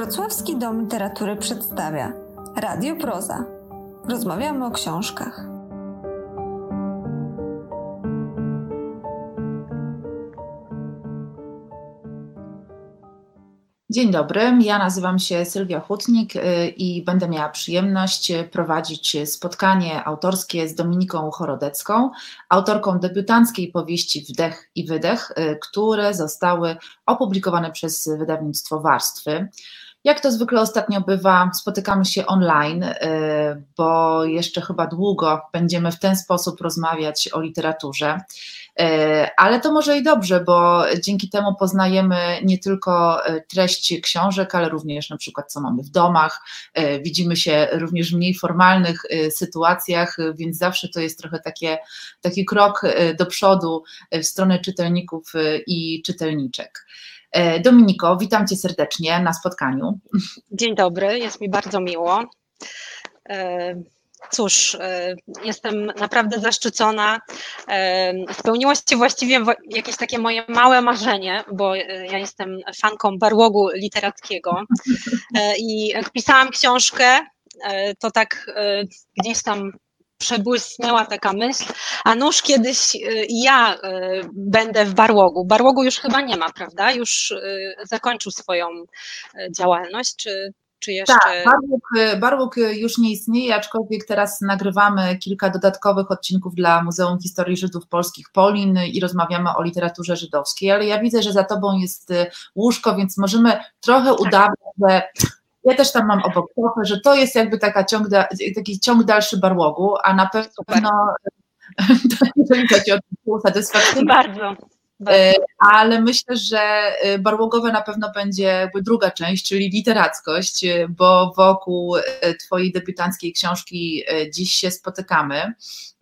Wrocławski Dom Literatury przedstawia Radio Proza. Rozmawiamy o książkach. Dzień dobry, ja nazywam się Sylwia Hutnik y, i będę miała przyjemność prowadzić spotkanie autorskie z Dominiką Chorodecką, autorką debiutanckiej powieści Wdech i Wydech, y, które zostały opublikowane przez wydawnictwo Warstwy. Jak to zwykle ostatnio bywa, spotykamy się online, y, bo jeszcze chyba długo będziemy w ten sposób rozmawiać o literaturze. Y, ale to może i dobrze, bo dzięki temu poznajemy nie tylko y, treść książek, ale również na przykład co mamy w domach. Widzimy się również w mniej formalnych sytuacjach, więc zawsze to jest trochę takie, taki krok do przodu w stronę czytelników i czytelniczek. E, Dominiko, witam Cię serdecznie na spotkaniu. Dzień dobry, jest mi bardzo miło. E, cóż, e, jestem naprawdę zaszczycona. Spełniło się właściwie jakieś takie moje małe marzenie, bo ja jestem fanką barłogu literackiego i jak pisałam książkę, to tak gdzieś tam przebłysnęła taka myśl, a nuż kiedyś y, ja y, będę w Barłogu. Barłogu już chyba nie ma, prawda? Już y, zakończył swoją działalność, czy, czy jeszcze... Tak, Barłóg, Barłóg już nie istnieje, aczkolwiek teraz nagrywamy kilka dodatkowych odcinków dla Muzeum Historii Żydów Polskich Polin i rozmawiamy o literaturze żydowskiej, ale ja widzę, że za tobą jest łóżko, więc możemy trochę tak. udawać, że ja też tam mam obok trochę, że to jest jakby taka ciąg, taki ciąg dalszy barłogu, a na pewno jeżeli chodzi o satysfakcję. Bardzo. E, ale myślę, że e, barłogowe na pewno będzie jakby druga część, czyli literackość, e, bo wokół Twojej debiutanckiej książki dziś się spotykamy.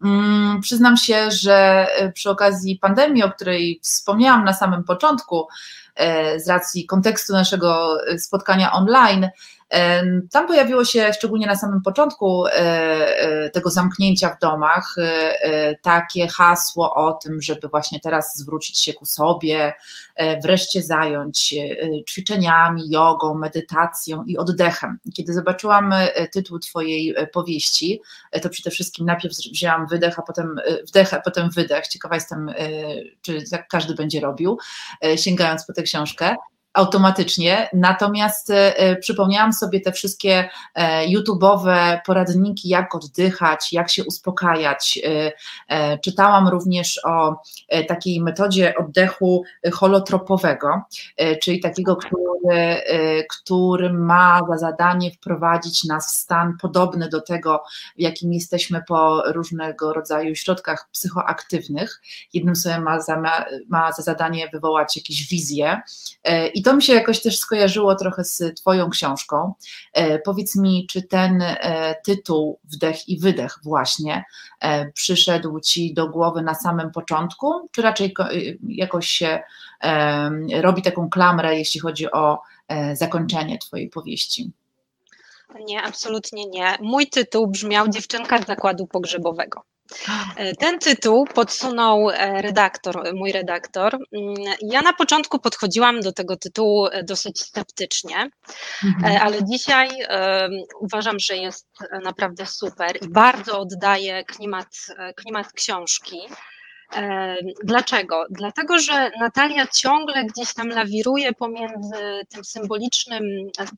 Mm, przyznam się, że przy okazji pandemii, o której wspomniałam na samym początku, z racji kontekstu naszego spotkania online, tam pojawiło się, szczególnie na samym początku e, e, tego zamknięcia w domach, e, takie hasło o tym, żeby właśnie teraz zwrócić się ku sobie, wreszcie zająć ćwiczeniami, jogą, medytacją i oddechem. Kiedy zobaczyłam tytuł Twojej powieści, to przede wszystkim najpierw wzięłam wydech, a potem wdech, a potem wydech. Ciekawa jestem, czy tak każdy będzie robił, sięgając po tę książkę automatycznie. Natomiast e, przypomniałam sobie te wszystkie e, YouTube'owe poradniki, jak oddychać, jak się uspokajać. E, czytałam również o takiej metodzie oddechu holotropowego, czyli takiego, który, który ma za zadanie wprowadzić nas w stan podobny do tego, w jakim jesteśmy po różnego rodzaju środkach psychoaktywnych. Jednym sobie ma za, ma za zadanie wywołać jakieś wizje i to mi się jakoś też skojarzyło trochę z Twoją książką. E, powiedz mi, czy ten tytuł Wdech i Wydech właśnie przyszedł Ci do głowy na samym początku, czy raczej jakoś się robi taką klamrę, jeśli chodzi o zakończenie Twojej powieści? Nie, absolutnie nie. Mój tytuł brzmiał Dziewczynka z zakładu pogrzebowego. E, ten tytuł podsunął e, redaktor, mój redaktor. Mm, ja na początku podchodziłam do tego tytułu e, dosyć sceptycznie, mhm. ale dzisiaj uważam, że jest naprawdę super i bardzo oddaje klimat, klimat książki. Dlaczego? Dlatego, że Natalia ciągle gdzieś tam lawiruje pomiędzy tym symbolicznym,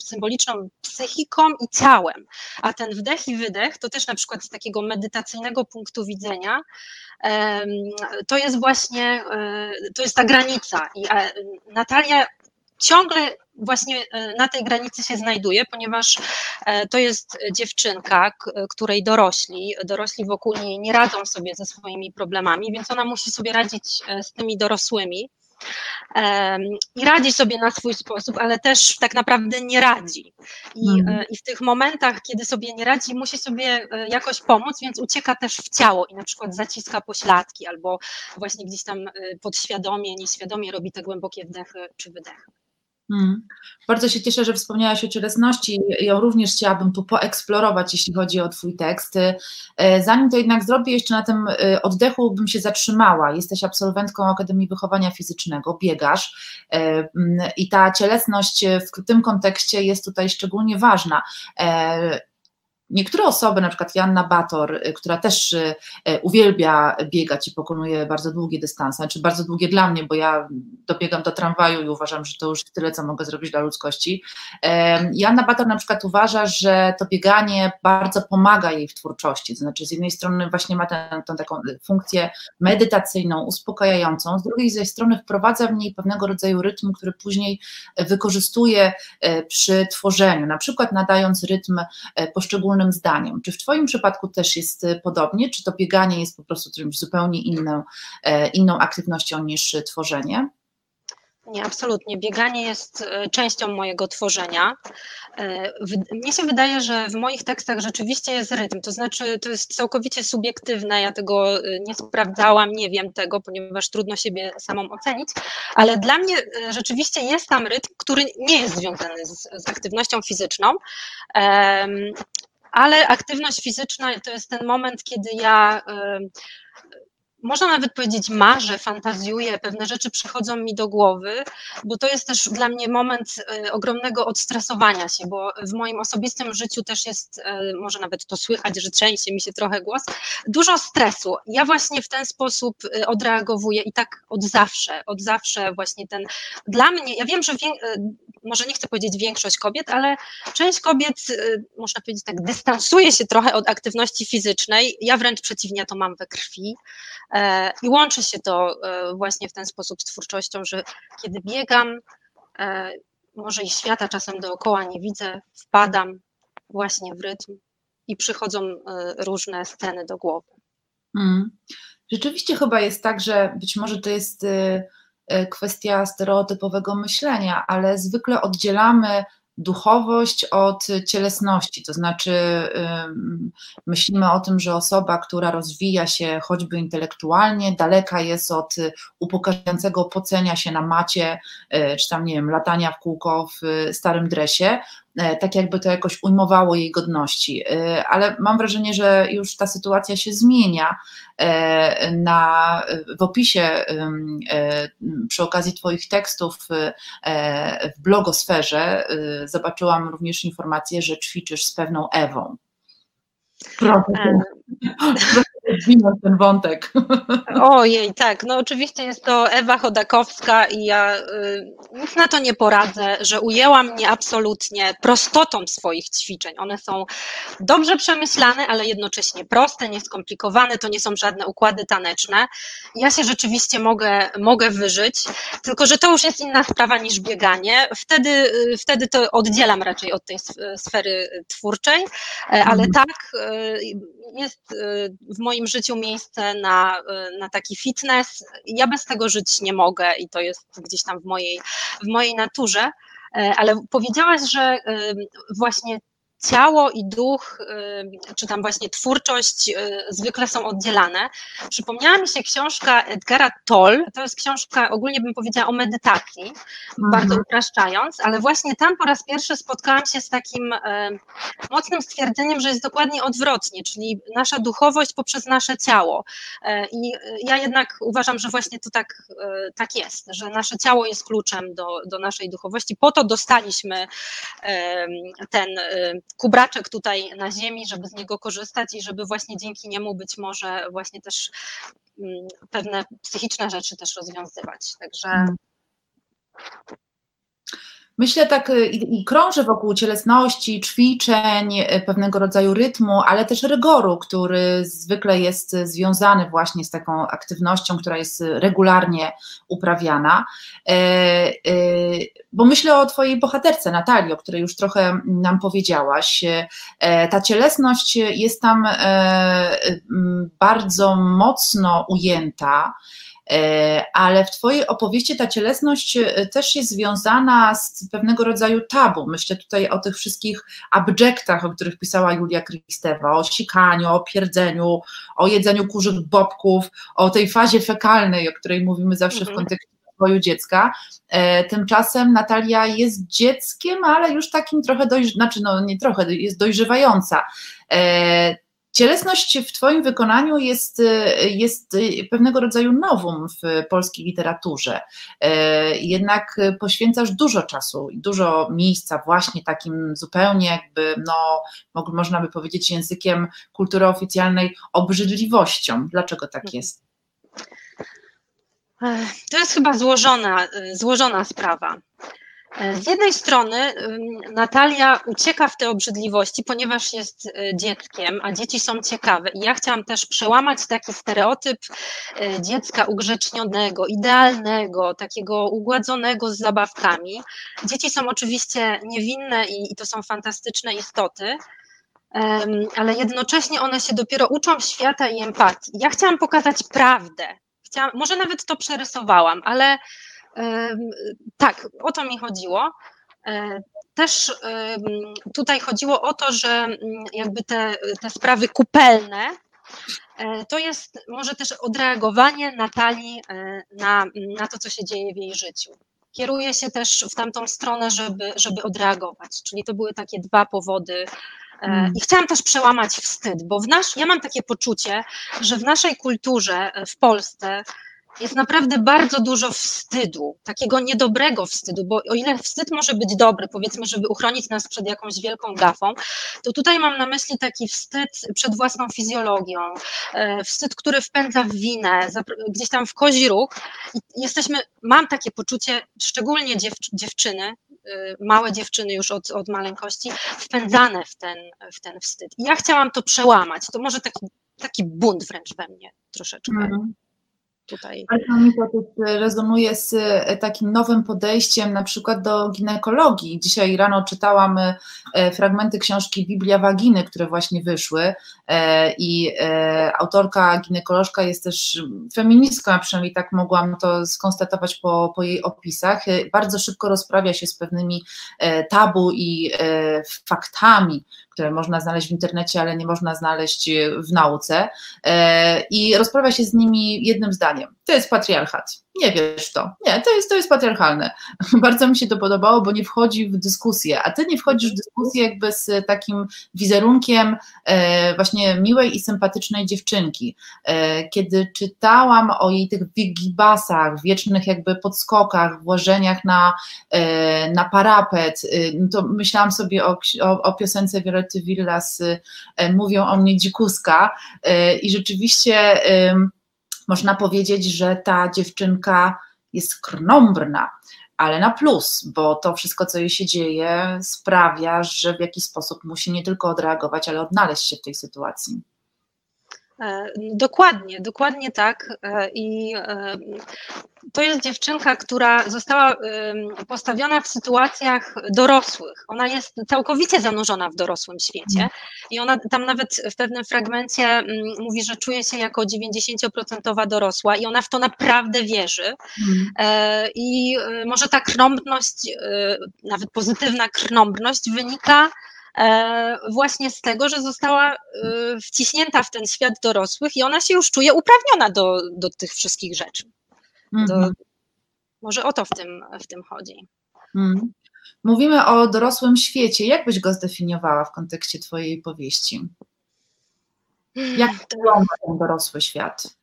symboliczną psychiką i ciałem. A ten wdech i wydech to też na przykład z takiego medytacyjnego punktu widzenia to jest właśnie, e, to jest ta granica. I e, Natalia ciągle właśnie e, na tej granicy się znajduje, ponieważ e, to jest dziewczynka, której dorośli, dorośli wokół niej nie radzą sobie ze swoimi problemami, więc ona musi sobie radzić e, z tymi dorosłymi. I radzi sobie na swój sposób, ale też tak naprawdę nie radzi. I, mhm. I, w tych momentach, kiedy sobie nie radzi, musi sobie jakoś pomóc, więc ucieka też w ciało i na przykład zaciska pośladki, albo właśnie gdzieś tam podświadomie, nieświadomie robi te głębokie wdechy czy wydechy. Hmm. Bardzo się cieszę, że wspomniałaś o cielesności. Ją również chciałabym tu poeksplorować, jeśli chodzi o Twój tekst. E, zanim to jednak zrobię, jeszcze na tym e, oddechu bym się zatrzymała. Jesteś absolwentką Akademii Wychowania Fizycznego, biegasz e, i ta cielesność w tym kontekście jest tutaj szczególnie ważna. Niektóre osoby, na przykład Janna Bator, y, która też y, y, uwielbia biegać i pokonuje bardzo długie dystanse, znaczy bardzo długie dla mnie, bo ja dobiegam do tramwaju i uważam, że to już tyle, co mogę zrobić dla ludzkości. Janna Bator na przykład uważa, że to bieganie bardzo pomaga jej w twórczości, to znaczy z jednej strony właśnie ma tę, taką funkcję medytacyjną, uspokajającą, z drugiej zaś strony wprowadza w niej pewnego rodzaju rytm, który później wykorzystuje przy tworzeniu, na przykład nadając rytm zdaniem. Czy w Twoim przypadku też jest y, podobnie? Czy to bieganie jest po prostu czymś zupełnie inną, e, inną aktywnością niż tworzenie? Nie, absolutnie. Bieganie jest e, częścią mojego tworzenia. E, mnie się wydaje, że w moich tekstach rzeczywiście jest rytm, to znaczy to jest całkowicie subiektywne, ja tego nie sprawdzałam, nie wiem tego, ponieważ trudno siebie samą ocenić, ale dla mnie rzeczywiście jest tam rytm, który nie jest związany z, z aktywnością fizyczną ale aktywność fizyczna to jest ten moment, kiedy ja można nawet powiedzieć marzę, fantazjuję, pewne rzeczy przychodzą mi do głowy, bo to jest też dla mnie moment y, ogromnego odstresowania się, bo w moim osobistym życiu też jest, y, może nawet to słychać, że trzęsie mi się trochę głos, dużo stresu. Ja właśnie w ten sposób y, odreagowuję i tak od zawsze, od zawsze właśnie ten, dla mnie, ja wiem, że może nie chcę powiedzieć większość kobiet, ale część kobiet, można powiedzieć tak, dystansuje się trochę od aktywności fizycznej, ja wręcz przeciwnie to mam we krwi, E, I łączy się to e, właśnie w ten sposób z twórczością, że kiedy biegam, e, może i świata czasem dookoła nie widzę, wpadam właśnie w rytm i przychodzą różne sceny do głowy. Hmm. Rzeczywiście chyba jest tak, że być może to jest kwestia stereotypowego myślenia, ale zwykle oddzielamy duchowość od cielesności, to znaczy myślimy o tym, że osoba, która rozwija się choćby intelektualnie, daleka jest od upokarzającego pocenia się na macie, y, czy tam, nie wiem, latania w kółko w starym dresie, tak jakby to jakoś ujmowało jej godności. E, ale mam wrażenie, że już ta sytuacja się zmienia. E, na, w opisie przy okazji Twoich tekstów w blogosferze zobaczyłam również informację, że ćwiczysz z pewną Ewą. Proszę rozwinąć ten wątek. Ojej, tak, no oczywiście jest to Ewa Chodakowska i ja y, nic na to nie poradzę, że ujęła mnie absolutnie prostotą swoich ćwiczeń. One są dobrze przemyślane, ale jednocześnie proste, nieskomplikowane, to nie są żadne układy taneczne. Ja się rzeczywiście mogę, mogę wyżyć, tylko że to już jest inna sprawa niż bieganie. Wtedy, y, wtedy to oddzielam raczej od tej sfery twórczej, e, ale mhm. tak, y, jest w moim życiu miejsce na, na taki fitness. Ja bez tego żyć nie mogę i to jest gdzieś tam w mojej, w mojej naturze. E, ale powiedziałaś, że właśnie ciało i duch, y, czy tam właśnie twórczość y, zwykle są oddzielane. Przypomniała mi się książka Edgara Toll, to jest książka, ogólnie bym powiedziała o medytacji, mhm. bardzo upraszczając, ale właśnie tam po raz pierwszy spotkałam się z takim mocnym stwierdzeniem, że jest dokładnie odwrotnie, czyli nasza duchowość poprzez nasze ciało. I ja jednak uważam, że właśnie to tak, tak jest, że nasze ciało jest kluczem do, do naszej duchowości. Po to dostaliśmy ten kubraczek tutaj na ziemi, żeby z niego korzystać i żeby właśnie dzięki niemu być może właśnie też mm, pewne psychiczne rzeczy też rozwiązywać. Także mm. Myślę tak y, i, i krążę wokół cielesności, ćwiczeń, y, pewnego rodzaju rytmu, ale też rygoru, który zwykle jest związany właśnie z taką aktywnością, która jest regularnie uprawiana. E, e, bo myślę o Twojej bohaterce, Natalii, o której już trochę nam powiedziałaś. E, ta cielesność jest tam bardzo mocno ujęta. E, ale w Twojej opowieści ta cielesność e, też jest związana z pewnego rodzaju tabu. Myślę tutaj o tych wszystkich abjektach, o których pisała Julia Kristewa, o sikaniu, o pierdzeniu, o jedzeniu kurzych bobków, o tej fazie fekalnej, o której mówimy zawsze mhm. w kontekście rozwoju dziecka. Tymczasem Natalia jest dzieckiem, ale już takim trochę dojrzewającym, znaczy no nie trochę, jest dojrzewająca. Cielesność w Twoim wykonaniu jest, jest pewnego rodzaju nowum w polskiej literaturze. Jednak poświęcasz dużo czasu i dużo miejsca właśnie takim zupełnie jakby, no, można by powiedzieć językiem kultury oficjalnej, obrzydliwością. Dlaczego tak jest? To jest chyba złożona, złożona sprawa. E, z jednej strony Natalia ucieka w te obrzydliwości, ponieważ jest e, dzieckiem, a dzieci są ciekawe. I ja chciałam też przełamać taki stereotyp e, dziecka ugrzecznionego, idealnego, takiego ugładzonego z zabawkami. Dzieci są oczywiście niewinne i, i to są fantastyczne istoty, ale jednocześnie one się dopiero uczą świata i empatii. Ja chciałam pokazać prawdę. Chciałam, może nawet to przerysowałam, ale tak, o to mi chodziło. E, też tutaj chodziło o to, że mm, jakby te, te sprawy kupelne e, to jest może też odreagowanie Natalii e, na, na to, co się dzieje w jej życiu. Kieruje się też w tamtą stronę, żeby, żeby odreagować. Czyli to były takie dwa powody. Mm. I chciałam też przełamać wstyd, bo w nasz, ja mam takie poczucie, że w naszej kulturze w Polsce jest naprawdę bardzo dużo wstydu, takiego niedobrego wstydu, bo o ile wstyd może być dobry, powiedzmy, żeby uchronić nas przed jakąś wielką gafą, to tutaj mam na myśli taki wstyd przed własną fizjologią, e, wstyd, który wpędza w winę, gdzieś tam w kozi ruch. Jesteśmy, mam takie poczucie, szczególnie dziew, dziewczyny, e, małe dziewczyny już od, od maleńkości, wpędzane w ten, w ten wstyd. I ja chciałam to przełamać, to może taki, taki bunt wręcz we mnie troszeczkę. Mm tutaj. Bardzo mi to też rezonuje z e, takim nowym podejściem na przykład do ginekologii. Dzisiaj rano czytałam e, fragmenty książki Biblia Waginy, które właśnie wyszły e, i autorka ginekolożka jest też feministką, a przynajmniej tak mogłam to skonstatować po, po jej opisach. Bardzo szybko rozprawia się z pewnymi tabu i faktami, które można znaleźć w internecie, ale nie można znaleźć w nauce i rozprawia się z nimi jednym zdaniem. To jest patriarchat nie wiesz to. Nie, to jest, to jest patriarchalne. Bardzo mi się to podobało, bo nie wchodzi w dyskusję, a ty nie wchodzisz w dyskusję jakby z takim wizerunkiem e, właśnie miłej i sympatycznej dziewczynki. E, kiedy czytałam o jej tych wigibasach, wiecznych jakby podskokach, włożeniach na, e, na parapet, e, to myślałam sobie o, o, o piosence Violetty Villas, e, mówią o mnie dzikuska e, i rzeczywiście można powiedzieć, że ta dziewczynka jest krnąbrna, ale na plus, bo to wszystko, co jej się dzieje, sprawia, że w jakiś sposób musi nie tylko odreagować, ale odnaleźć się w tej sytuacji. E, dokładnie, dokładnie tak. E, I e, to jest dziewczynka, która została postawiona w sytuacjach dorosłych. Ona jest całkowicie zanurzona w dorosłym świecie i ona tam nawet w pewnym fragmencie mówi, że czuje się jako 90% dorosła i ona w to naprawdę wierzy. I może ta krnąbność, nawet pozytywna krnąbność wynika właśnie z tego, że została e, wciśnięta w ten świat dorosłych i ona się już czuje uprawniona do, do tych wszystkich rzeczy. Do, mhm. może o to w tym, w tym chodzi. Mhm. Mówimy o dorosłym świecie. Jak byś go zdefiniowała w kontekście Twojej powieści? Jak wygląda ten dorosły świat?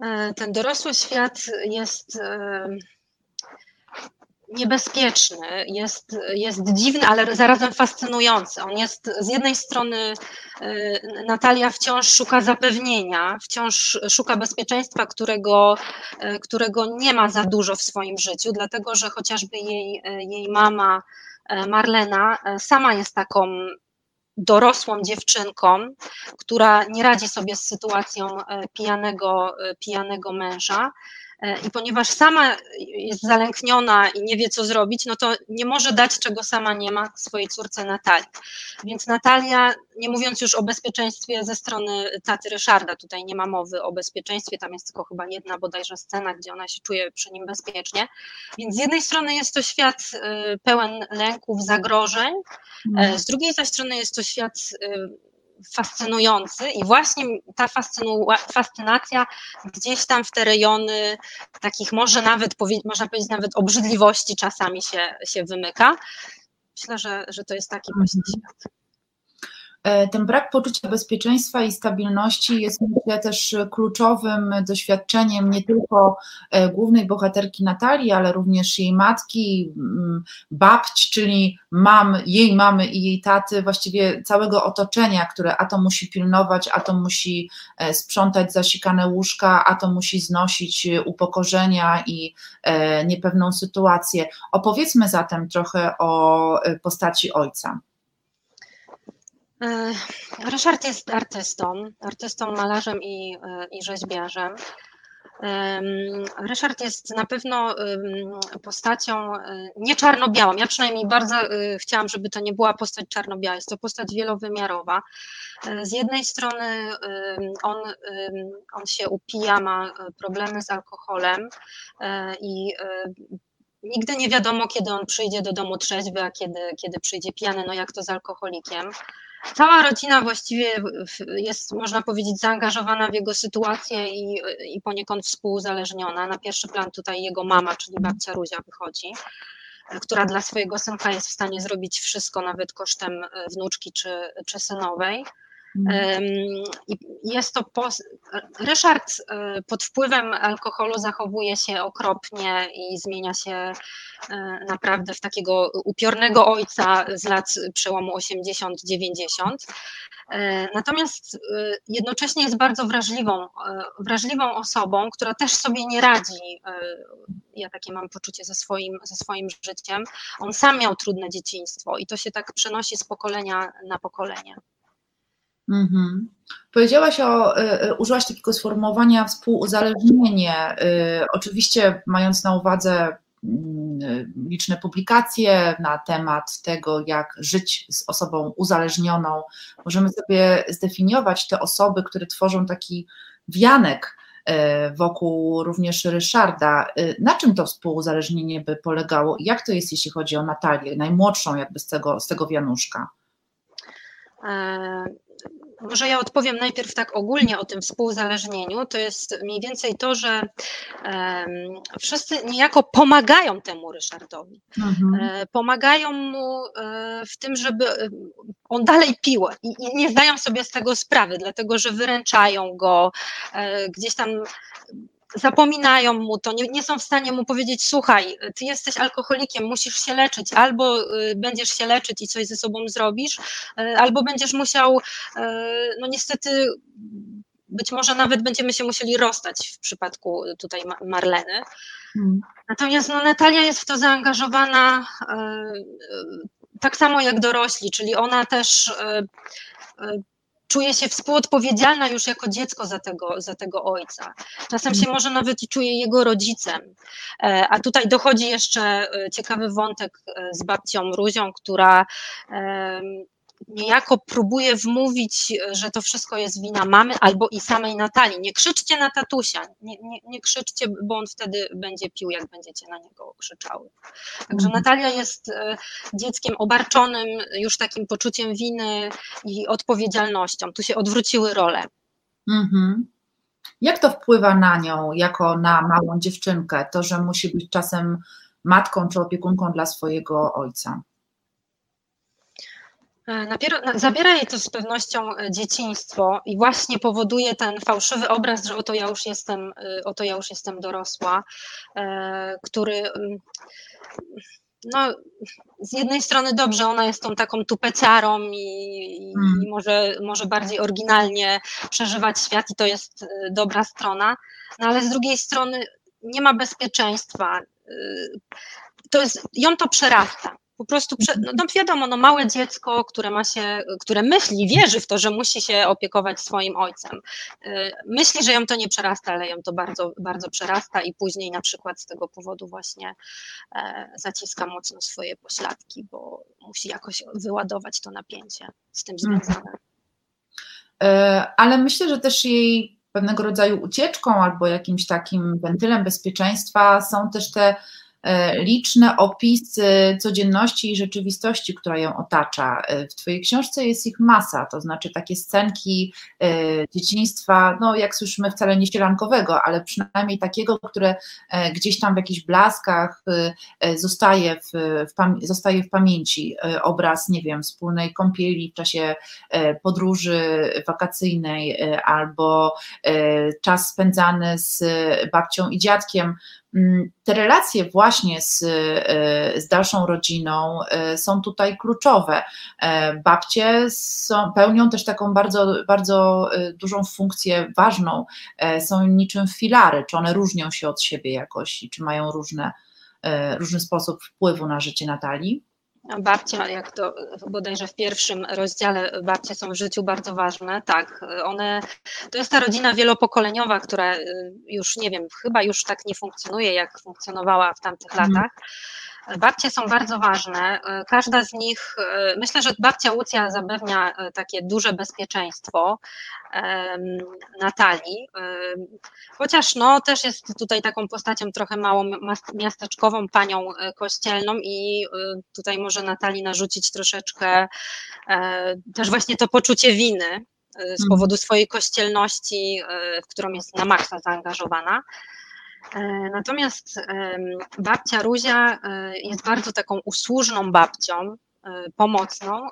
E, ten dorosły świat jest niebezpieczny, jest, jest dziwny, ale zarazem fascynujący. On jest z jednej strony y, Natalia wciąż szuka zapewnienia, wciąż szuka bezpieczeństwa, którego, y, którego nie ma za dużo w swoim życiu, dlatego że chociażby jej, y, jej mama Marlena sama jest taką dorosłą dziewczynką, która nie radzi sobie z sytuacją pijanego, pijanego męża I ponieważ sama jest zalękniona i nie wie, co zrobić, no to nie może dać, czego sama nie ma swojej córce Natalii. Więc Natalia, nie mówiąc już o bezpieczeństwie ze strony taty Ryszarda, tutaj nie ma mowy o bezpieczeństwie, tam jest tylko chyba jedna bodajże scena, gdzie ona się czuje przy nim bezpiecznie. Więc z jednej strony jest to świat y, pełen lęków, zagrożeń, e, mhm. z drugiej zaś strony jest to świat fascynujący i właśnie ta fascynacja gdzieś tam w te rejony takich może nawet, można powiedzieć nawet obrzydliwości czasami się, się wymyka. Myślę, że, że to jest taki właśnie mhm. świat. E, ten brak poczucia bezpieczeństwa i stabilności jest myślę też kluczowym doświadczeniem nie tylko e, głównej bohaterki Natalii, ale również jej matki, mm, babć, czyli mam, jej mamy i jej taty, właściwie całego otoczenia, które a to musi pilnować, a to musi e, sprzątać zasikane łóżka, a to musi znosić upokorzenia i niepewną sytuację. Opowiedzmy zatem trochę o postaci ojca. E, Ryszard jest artystą, artystą, malarzem i, e, i rzeźbiarzem. Ryszard jest na pewno postacią e, nie czarno-białą. Ja przynajmniej bardzo chciałam, żeby to nie była postać czarno-biała. Jest to postać wielowymiarowa. Z jednej strony on, on się upija, ma problemy z alkoholem i nigdy nie wiadomo, kiedy on przyjdzie do domu trzeźwy, a kiedy, kiedy przyjdzie pijany, no jak to z alkoholikiem. Cała rodzina właściwie jest, można powiedzieć, zaangażowana w jego sytuację i, i poniekąd współuzależniona. Na pierwszy plan tutaj jego mama, czyli babcia Ruzia wychodzi która dla swojego synka jest w stanie zrobić wszystko, nawet kosztem wnuczki czy, czy synowej. Mhm. Jest to Ryszard e, pod wpływem alkoholu zachowuje się okropnie i zmienia się e, naprawdę w takiego upiornego ojca z lat przełomu 80-90. E, natomiast jednocześnie jest bardzo wrażliwą, wrażliwą osobą, która też sobie nie radzi. Ja takie mam poczucie ze swoim, ze swoim życiem. On sam miał trudne dzieciństwo i to się tak przenosi z pokolenia na pokolenie. Mhm. Powiedziałaś o, y, y, użyłaś takiego sformułowania współuzależnienie. Y, oczywiście mając na uwadze mm, liczne publikacje na temat tego, jak żyć z osobą uzależnioną, możemy sobie zdefiniować te osoby, które tworzą taki wianek wokół również Ryszarda. Na czym to współuzależnienie by polegało? Jak to jest, jeśli chodzi o Natalię, najmłodszą jakby z tego, z tego wianuszka? Może ja odpowiem najpierw tak ogólnie o tym współzależnieniu. To jest mniej więcej to, że wszyscy niejako pomagają temu Ryszardowi. Mhm. E, pomagają mu e, w tym, żeby e, on dalej pił i, nie zdają sobie z tego sprawy, dlatego że wyręczają go, gdzieś tam zapominają mu to, nie, nie, są w stanie mu powiedzieć, słuchaj, ty jesteś alkoholikiem, musisz się leczyć, albo y, będziesz się leczyć i coś ze sobą zrobisz, y, albo będziesz musiał, y, no niestety, być może nawet będziemy się musieli rozstać w przypadku tutaj Marleny. Hmm. Natomiast no, Natalia jest w to zaangażowana tak samo jak dorośli, czyli ona też czuje się współodpowiedzialna już jako dziecko za tego, za tego ojca. Czasem się może nawet i czuje jego rodzicem. E, a tutaj dochodzi jeszcze e, ciekawy wątek e, z babcią Ruzią, która niejako próbuje wmówić, że to wszystko jest wina mamy albo i samej Natalii. Nie krzyczcie na tatusia, nie, nie, nie krzyczcie, bo on wtedy będzie pił, jak będziecie na niego krzyczały. Także mhm. Natalia jest e, dzieckiem obarczonym już takim poczuciem winy i odpowiedzialnością. Tu się odwróciły role. Mhm. Jak to wpływa na nią, jako na małą dziewczynkę, to, że musi być czasem matką czy opiekunką dla swojego ojca? E, zabiera jej to z pewnością e, dzieciństwo i właśnie powoduje ten fałszywy obraz, że oto ja już jestem, e, oto ja już jestem dorosła, który mm, no, z jednej strony dobrze, ona jest tą taką tupeciarą i, hmm. i, może, może bardziej oryginalnie przeżywać świat i to jest dobra strona, no ale z drugiej strony nie ma bezpieczeństwa. To jest, ją to przerasta po prostu, no, no wiadomo, no małe dziecko, które ma się, które myśli, wierzy w to, że musi się opiekować swoim ojcem. Y, myśli, że ją to nie przerasta, ale ją to bardzo, bardzo przerasta i później na przykład z tego powodu właśnie e, zaciska mocno swoje pośladki, bo musi jakoś wyładować to napięcie z tym mhm. związane. E, ale myślę, że też jej pewnego rodzaju ucieczką albo jakimś takim wentylem bezpieczeństwa są też te liczne opisy codzienności i rzeczywistości, która ją otacza. E, w Twojej książce jest ich masa, to znaczy takie scenki e, dzieciństwa, no jak słyszymy, wcale nie sielankowego, ale przynajmniej takiego, które gdzieś tam w jakichś blaskach zostaje w, w, zostaje w pamięci. Obraz, nie wiem, wspólnej kąpieli w czasie podróży wakacyjnej albo czas spędzany z babcią i dziadkiem. Mm, te relacje właśnie z, e, z dalszą rodziną e, są tutaj kluczowe. E, babcie są, pełnią też taką bardzo, bardzo dużą funkcję, ważną, są niczym filary, czy one różnią się od siebie jakoś, czy mają różne, różny sposób wpływu na życie Natalii? Babcia, jak to bodajże w pierwszym rozdziale, babcie są w życiu bardzo ważne. Tak, one, to jest ta rodzina wielopokoleniowa, która y, już nie wiem, chyba już tak nie funkcjonuje, jak funkcjonowała w tamtych mhm. latach. Babcie są bardzo ważne. Każda z nich, myślę, że babcia Łucja zapewnia e, takie duże bezpieczeństwo Natalii, chociaż no, też jest tutaj taką postacią trochę małą miasteczkową, panią e, kościelną i e, tutaj może Natalii narzucić troszeczkę też właśnie to poczucie winy z mhm. powodu swojej kościelności, w którą jest na maksa zaangażowana. E, natomiast babcia Ruzia e, jest bardzo taką usłużną babcią, e, pomocną,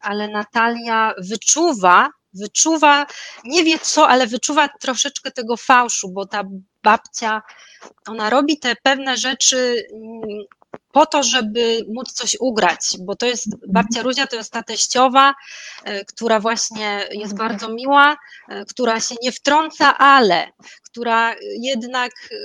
ale Natalia wyczuwa, wyczuwa, nie wie co, ale wyczuwa troszeczkę tego fałszu, bo ta babcia, ona robi te pewne rzeczy mm, po to, żeby móc coś ugrać, bo to jest, babcia Ruzia to jest ta teściowa, e, która właśnie jest bardzo miła, e, która się nie wtrąca, ale która jednak e,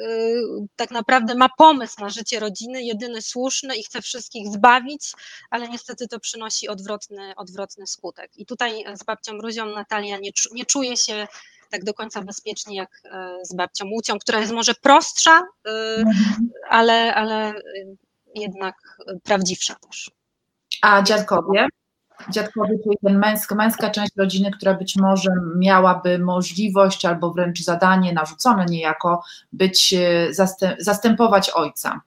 tak naprawdę ma pomysł na życie rodziny, jedyny słuszny i chce wszystkich zbawić, ale niestety to przynosi odwrotny, odwrotny skutek. I tutaj z babcią Ruzią Natalia nie, nie czuje się tak do końca bezpiecznie jak z babcią Łucią, która jest może prostsza, mhm. ale, ale jednak prawdziwsza też. A dziadkowie? Dziadkowie, czyli ten męska, męska część rodziny, która być może miałaby możliwość albo wręcz zadanie narzucone niejako być, e, zastępować ojca.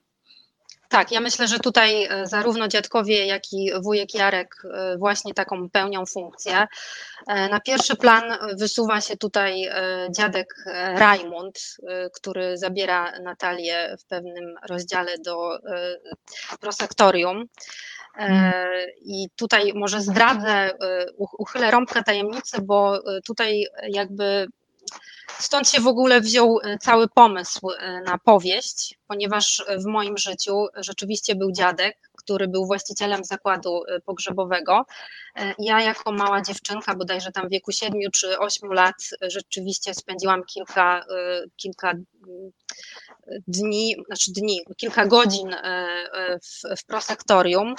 Tak, ja myślę, że tutaj e, zarówno dziadkowie, jak i wujek Jarek e, właśnie taką pełnią funkcję. E, na pierwszy plan wysuwa się tutaj dziadek Rajmund, który zabiera Natalię w pewnym rozdziale do prosektorium. I tutaj może zdradzę, uchylę rąbkę tajemnicy, bo tutaj jakby Stąd się w ogóle wziął e, cały pomysł e, na powieść, ponieważ w moim życiu rzeczywiście był dziadek, który był właścicielem zakładu e, pogrzebowego. Ja jako mała dziewczynka, bodajże tam w wieku 7 czy 8 lat, rzeczywiście spędziłam kilka, kilka dni, znaczy dni, kilka godzin w, w prosektorium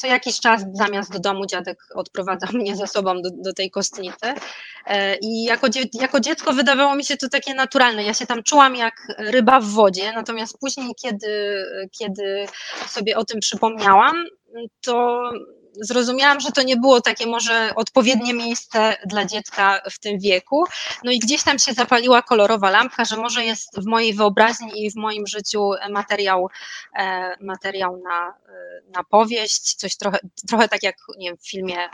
co jakiś czas zamiast do domu dziadek odprowadza mnie ze sobą do, do tej kostnicy. E, I jako, jako dziecko wydawało mi się to takie naturalne. Ja się tam czułam jak ryba w wodzie, natomiast później, kiedy, kiedy sobie o tym przypomniałam, to zrozumiałam, że to nie było takie może odpowiednie miejsce dla dziecka w tym wieku. No i gdzieś tam się zapaliła kolorowa lampka, że może jest w mojej wyobraźni i w moim życiu materiał, e, materiał na, e, na powieść, coś trochę, trochę tak jak nie wiem, w filmie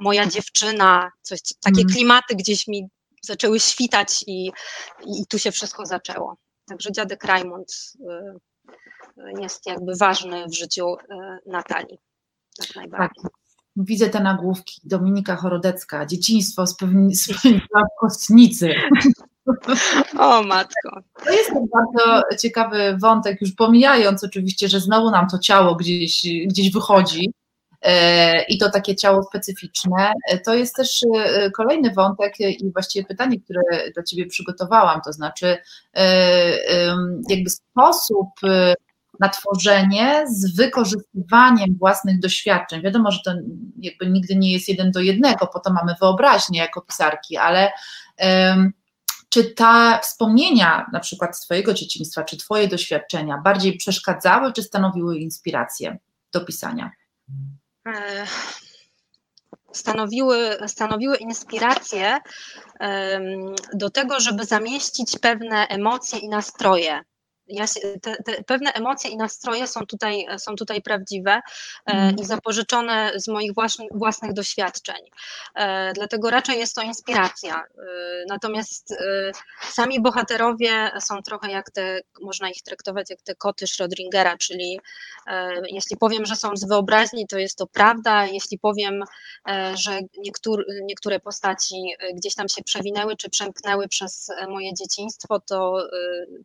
Moja dziewczyna, coś, takie mm. klimaty gdzieś mi zaczęły świtać i, i tu się wszystko zaczęło. Także dziadek Raymond e, jest jakby ważny w życiu Natalii. Tak najbardziej. Tak. Widzę te nagłówki. Dominika Chorodecka, dzieciństwo spędziła w kostnicy. O matko. To jest bardzo ciekawy wątek, już pomijając oczywiście, że znowu nam to ciało gdzieś, gdzieś wychodzi e, i to takie ciało specyficzne. E, to jest też e, kolejny wątek i właściwie pytanie, które dla Ciebie przygotowałam, to znaczy jakby sposób na tworzenie z wykorzystywaniem własnych doświadczeń. Wiadomo, że to jakby nigdy nie jest jeden do jednego, po to mamy wyobraźnię jako pisarki, ale um, czy ta wspomnienia na przykład z Twojego dzieciństwa, czy Twoje doświadczenia bardziej przeszkadzały, czy stanowiły inspirację do pisania? E, stanowiły, stanowiły inspirację do tego, żeby zamieścić pewne emocje i nastroje ja, te, te pewne emocje i nastroje są tutaj, są tutaj prawdziwe mm. i zapożyczone z moich własnych, własnych doświadczeń. E, dlatego raczej jest to inspiracja. E, natomiast sami bohaterowie są trochę jak te, można ich traktować jak te koty Schrödingera, czyli jeśli powiem, że są z wyobraźni, to jest to prawda. Jeśli powiem, że niektóre, niektóre postaci gdzieś tam się przewinęły czy przemknęły przez moje dzieciństwo, to,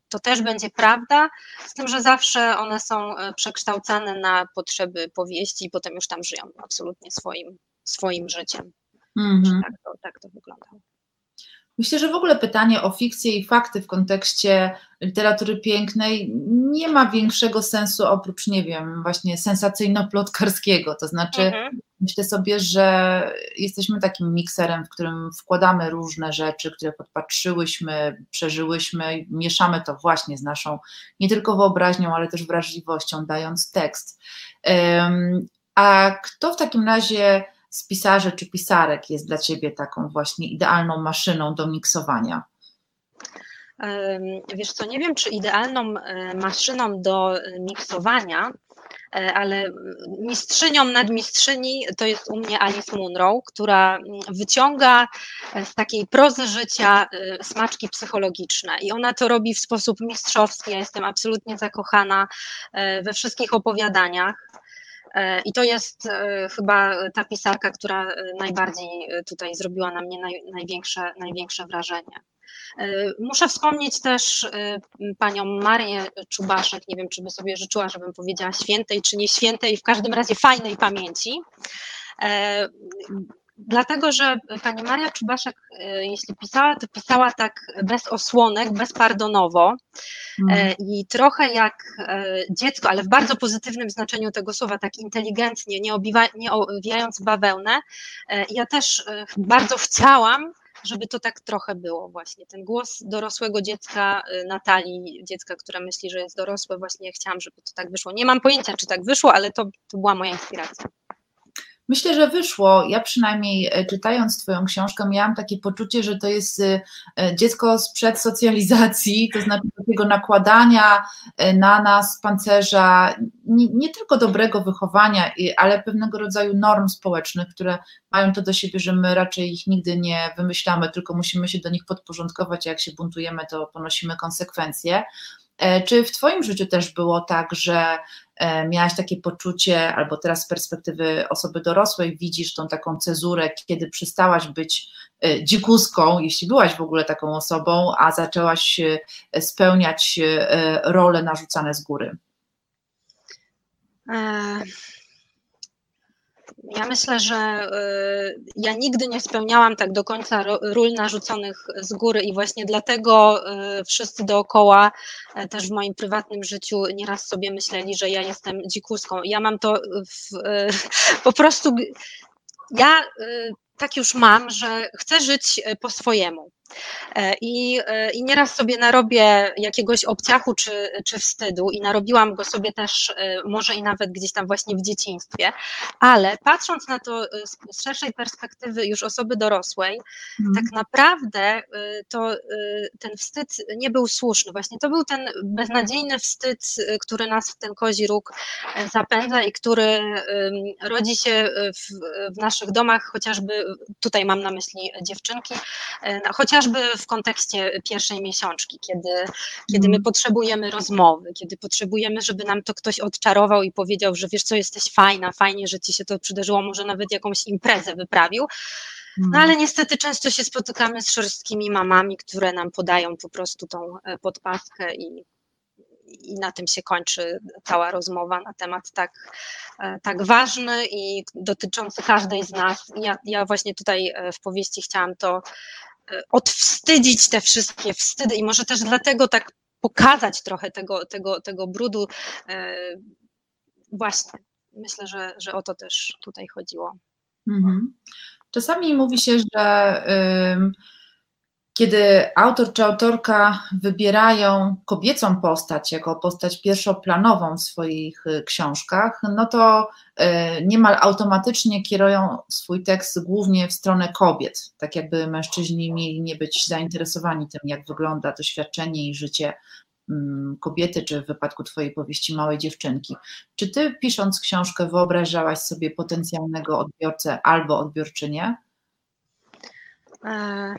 to też będzie prawda prawda, z tym, że zawsze one są e, przekształcane na potrzeby powieści i potem już tam żyją absolutnie swoim, swoim życiem. Mhm. Tak, to, tak to wyglądało. Myślę, że w ogóle pytanie o fikcję i fakty w kontekście literatury pięknej nie ma większego sensu oprócz, nie wiem, właśnie sensacyjno-plotkarskiego. To znaczy, mhm. myślę sobie, że jesteśmy takim mikserem, w którym wkładamy różne rzeczy, które podpatrzyłyśmy, przeżyłyśmy, mieszamy to właśnie z naszą nie tylko wyobraźnią, ale też wrażliwością, dając tekst. A kto w takim razie z pisarzy czy pisarek jest dla Ciebie taką właśnie idealną maszyną do miksowania? Wiesz co, nie wiem, czy idealną e, maszyną do e, miksowania, e, ale mistrzynią nadmistrzyni to jest u mnie Alice Munro, która mm, wyciąga z takiej prozy życia smaczki psychologiczne i ona to robi w sposób mistrzowski. Ja jestem absolutnie zakochana we wszystkich opowiadaniach. E, I to jest e, chyba ta pisarka, która e, najbardziej tutaj zrobiła na mnie naj, największe, największe wrażenie. Muszę wspomnieć też panią Marię Czubaszek, nie wiem, czy by sobie życzyła, żebym powiedziała świętej czy nie świętej, w każdym razie fajnej pamięci dlatego że pani Maria Czubaszek, e, jeśli pisała, to pisała tak bez osłonek, bezpardonowo mm. i trochę jak e, dziecko, ale w bardzo pozytywnym znaczeniu tego słowa, tak inteligentnie, nie, obiwa, nie owijając bawełnę. Ja też bardzo chciałam, żeby to tak trochę było właśnie. Ten głos dorosłego dziecka, Natalii, dziecka, które myśli, że jest dorosłe, właśnie chciałam, żeby to tak wyszło. Nie mam pojęcia, czy tak wyszło, ale to, to była moja inspiracja. Myślę, że wyszło. Ja przynajmniej e, czytając Twoją książkę, miałam takie poczucie, że to jest e, e, dziecko sprzed socjalizacji, to znaczy takiego nakładania na nas pancerza nie, nie, tylko dobrego wychowania, ale pewnego rodzaju norm społecznych, które mają to do siebie, że my raczej ich nigdy nie wymyślamy, tylko musimy się do nich podporządkować, a jak się buntujemy, to ponosimy konsekwencje. Czy w Twoim życiu też było tak, że E, miałaś takie poczucie, albo teraz z perspektywy osoby dorosłej widzisz tą taką cezurę, kiedy przestałaś być e, dzikuską, jeśli byłaś w ogóle taką osobą, a zaczęłaś e, spełniać role narzucane z góry? Ja myślę, że y, ja nigdy nie spełniałam tak do końca ról narzuconych z góry i właśnie dlatego y, wszyscy dookoła, e, też w moim prywatnym życiu, nieraz sobie myśleli, że ja jestem dzikuską. Ja mam to w, y, po prostu. Ja tak już mam, że chcę żyć po swojemu. E, I, e, I nieraz sobie narobię jakiegoś obciachu czy, czy wstydu i narobiłam go sobie też e, może i nawet gdzieś tam właśnie w dzieciństwie, ale patrząc na to z szerszej perspektywy już osoby dorosłej, mm. tak naprawdę to ten wstyd nie był słuszny. Właśnie to był ten beznadziejny wstyd, który nas w ten kozi róg zapędza i który rodzi się w, w naszych domach, chociażby tutaj mam na myśli dziewczynki, chociaż chociażby w kontekście pierwszej miesiączki, kiedy, kiedy my mhm. potrzebujemy rozmowy, kiedy potrzebujemy, żeby nam to ktoś odczarował i powiedział, że wiesz co, jesteś fajna, fajnie, że ci się to przydarzyło, może nawet jakąś imprezę wyprawił. No mhm. ale niestety często się spotykamy z szorstkimi mamami, które nam podają po prostu tą e, podpaskę i i na tym się kończy cała rozmowa na temat tak, e, tak ważny i dotyczący każdej z nas. Ja, ja właśnie tutaj e, w powieści chciałam to odwstydzić te wszystkie wstydy i może też dlatego tak pokazać trochę tego, tego, tego brudu. E, właśnie, myślę, że, że o to też tutaj chodziło. Mhm. Czasami mówi się, że kiedy autor czy autorka wybierają kobiecą postać jako postać pierwszoplanową w swoich y, książkach, no to y, niemal automatycznie kierują swój tekst głównie w stronę kobiet, tak jakby mężczyźni mieli nie być zainteresowani tym, jak wygląda doświadczenie i życie mm, kobiety, czy w wypadku Twojej powieści małej dziewczynki. Czy Ty pisząc książkę wyobrażałaś sobie potencjalnego odbiorcę albo odbiorczynię? E,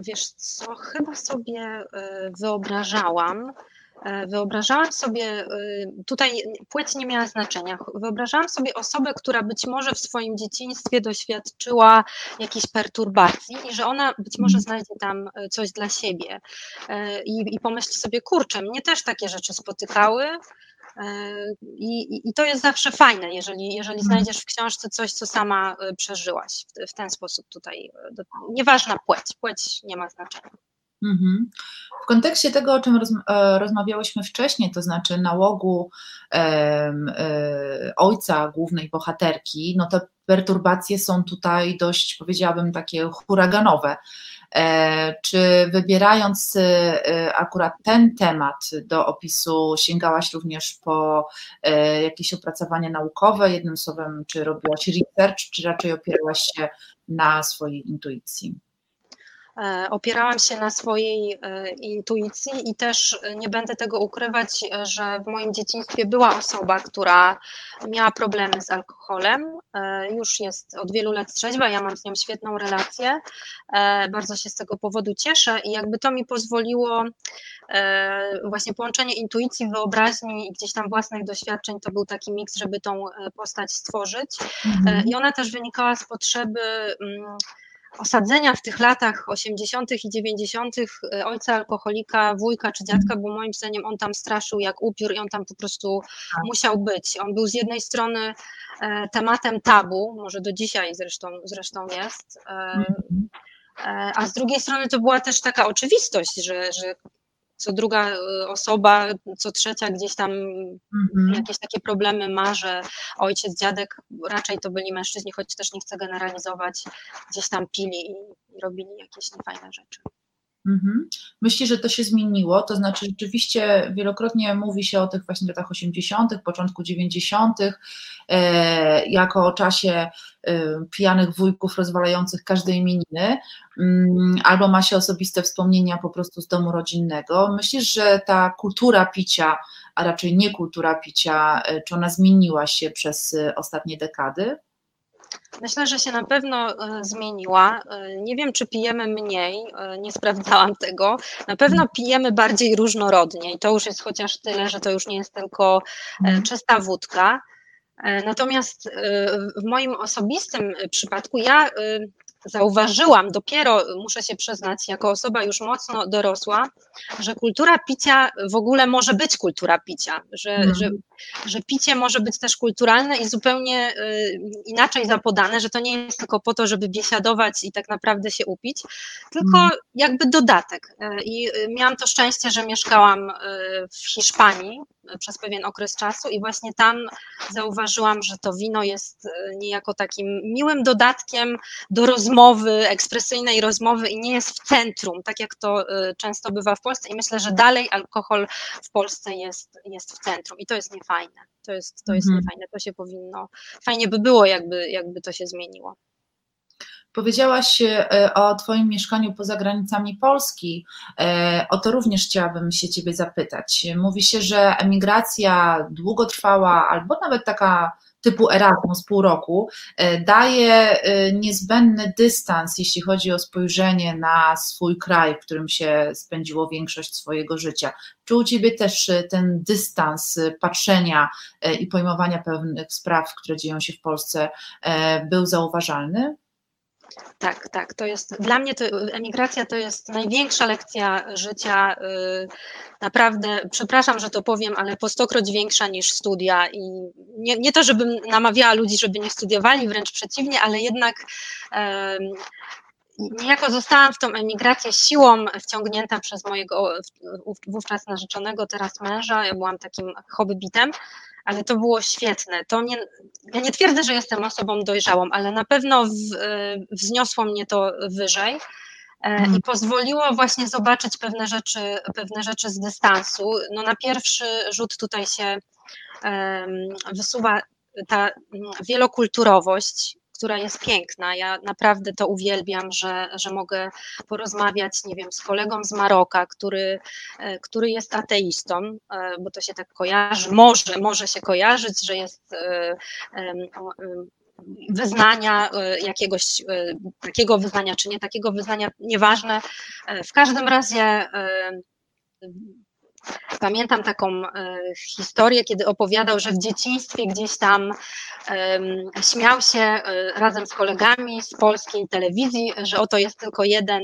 wiesz co, chyba sobie e, wyobrażałam, E, wyobrażałam sobie, e, tutaj płeć nie miała znaczenia, wyobrażałam sobie osobę, która być może w swoim dzieciństwie doświadczyła jakichś perturbacji i że ona być może mhm. znajdzie tam coś dla siebie i, i pomyśli sobie, kurczę, mnie też takie rzeczy spotykały, i, I, to jest zawsze fajne, jeżeli, jeżeli mhm. znajdziesz w książce coś, co sama przeżyłaś w, w ten sposób tutaj. Nieważna płeć, płeć nie ma znaczenia. Mhm. W kontekście tego, o czym e, rozmawiałyśmy wcześniej, to znaczy nałogu e, ojca głównej bohaterki, no te perturbacje są tutaj dość, powiedziałabym, takie huraganowe. E, czy wybierając akurat ten temat do opisu, sięgałaś również po jakieś opracowania naukowe, jednym słowem, czy robiłaś research, czy raczej opierałaś się na swojej intuicji? E, opierałam się na swojej e, intuicji i też e, nie będę tego ukrywać, że w moim dzieciństwie była osoba, która miała problemy z alkoholem. Już jest od wielu lat trzeźwa, ja mam z nią świetną relację. Bardzo się z tego powodu cieszę i jakby to mi pozwoliło właśnie połączenie intuicji, wyobraźni i gdzieś tam własnych doświadczeń to był taki miks, żeby tą postać stworzyć. Mhm. I ona też wynikała z potrzeby mm, osadzenia w tych latach 80. i 90. E, ojca alkoholika, wujka czy dziadka, bo moim zdaniem on tam straszył jak upiór i on tam po prostu tak. musiał być. On był z jednej strony e, tematem tabu, może do dzisiaj zresztą, zresztą jest, e, mhm. a z drugiej strony to była też taka oczywistość, że, że co druga y, osoba, co trzecia gdzieś tam mhm. jakieś takie problemy ma, że ojciec, dziadek, raczej to byli mężczyźni, choć też nie chcę generalizować, gdzieś tam pili i robili jakieś niefajne rzeczy. Mhm. Myślę, że to się zmieniło, to znaczy rzeczywiście wielokrotnie mówi się o tych właśnie latach 80., początku 90., e, jako o czasie e, pijanych wujków rozwalających każde imieniny, mm, albo ma się osobiste wspomnienia po prostu z domu rodzinnego. Myślisz, że ta kultura picia, a raczej nie kultura picia, e, czy ona zmieniła się przez ostatnie dekady? Myślę, że się na pewno e, zmieniła. E, nie wiem, czy pijemy mniej, e, nie sprawdzałam tego. Na pewno pijemy bardziej różnorodnie i to już jest chociaż tyle, że to już nie jest tylko mhm. czysta wódka. Natomiast w moim osobistym przypadku ja zauważyłam dopiero, muszę się przyznać, jako osoba już mocno dorosła, że kultura picia w ogóle może być kultura picia, że, że, że picie może być też kulturalne i zupełnie y, inaczej zapodane, że to nie jest tylko po to, żeby biesiadować i tak naprawdę się upić, tylko mm. jakby dodatek. Y, I y, miałam to szczęście, że mieszkałam w Hiszpanii przez pewien okres czasu i właśnie tam zauważyłam, że to wino jest niejako takim miłym dodatkiem do rozmowy, ekspresyjnej rozmowy i nie jest w centrum, tak jak to często bywa w Polsce i myślę, że dalej alkohol w Polsce jest, jest w centrum i to jest niefajne. To jest, to jest mhm. niefajne, to się powinno, fajnie by było, jakby, jakby to się zmieniło. Powiedziałaś e, o Twoim mieszkaniu poza granicami Polski. E, o to również chciałabym się Ciebie zapytać. Mówi się, że emigracja długotrwała albo nawet taka typu Erasmus pół roku e, daje e, niezbędny dystans, jeśli chodzi o spojrzenie na swój kraj, w którym się spędziło większość swojego życia. Czy u Ciebie też e, ten dystans patrzenia i pojmowania pewnych spraw, które dzieją się w Polsce, był zauważalny? Tak, tak. To jest dla mnie to, emigracja to jest największa lekcja życia. Y, naprawdę, przepraszam, że to powiem, ale po stokroć większa niż studia. I nie, nie to, żebym namawiała ludzi, żeby nie studiowali, wręcz przeciwnie, ale jednak niejako zostałam w tą emigrację siłą wciągnięta przez mojego wówczas narzeczonego, teraz męża. Ja byłam takim hobbybitem ale to było świetne. To mnie, ja nie twierdzę, że jestem osobą dojrzałą, ale na pewno w, wzniosło mnie to wyżej e, i mhm. pozwoliło właśnie zobaczyć pewne rzeczy, pewne rzeczy z dystansu. No na pierwszy rzut tutaj się wysuwa ta wielokulturowość, która jest piękna. Ja naprawdę to uwielbiam, że, że mogę porozmawiać, nie wiem, z kolegą z Maroka, który, który jest ateistą, bo to się tak kojarzy, może, może się kojarzyć, że jest wyznania jakiegoś takiego wyznania, czy nie takiego wyznania, nieważne. W każdym razie Pamiętam taką e, historię, kiedy opowiadał, że w dzieciństwie gdzieś tam śmiał się e, razem z kolegami z polskiej telewizji, że oto jest tylko jeden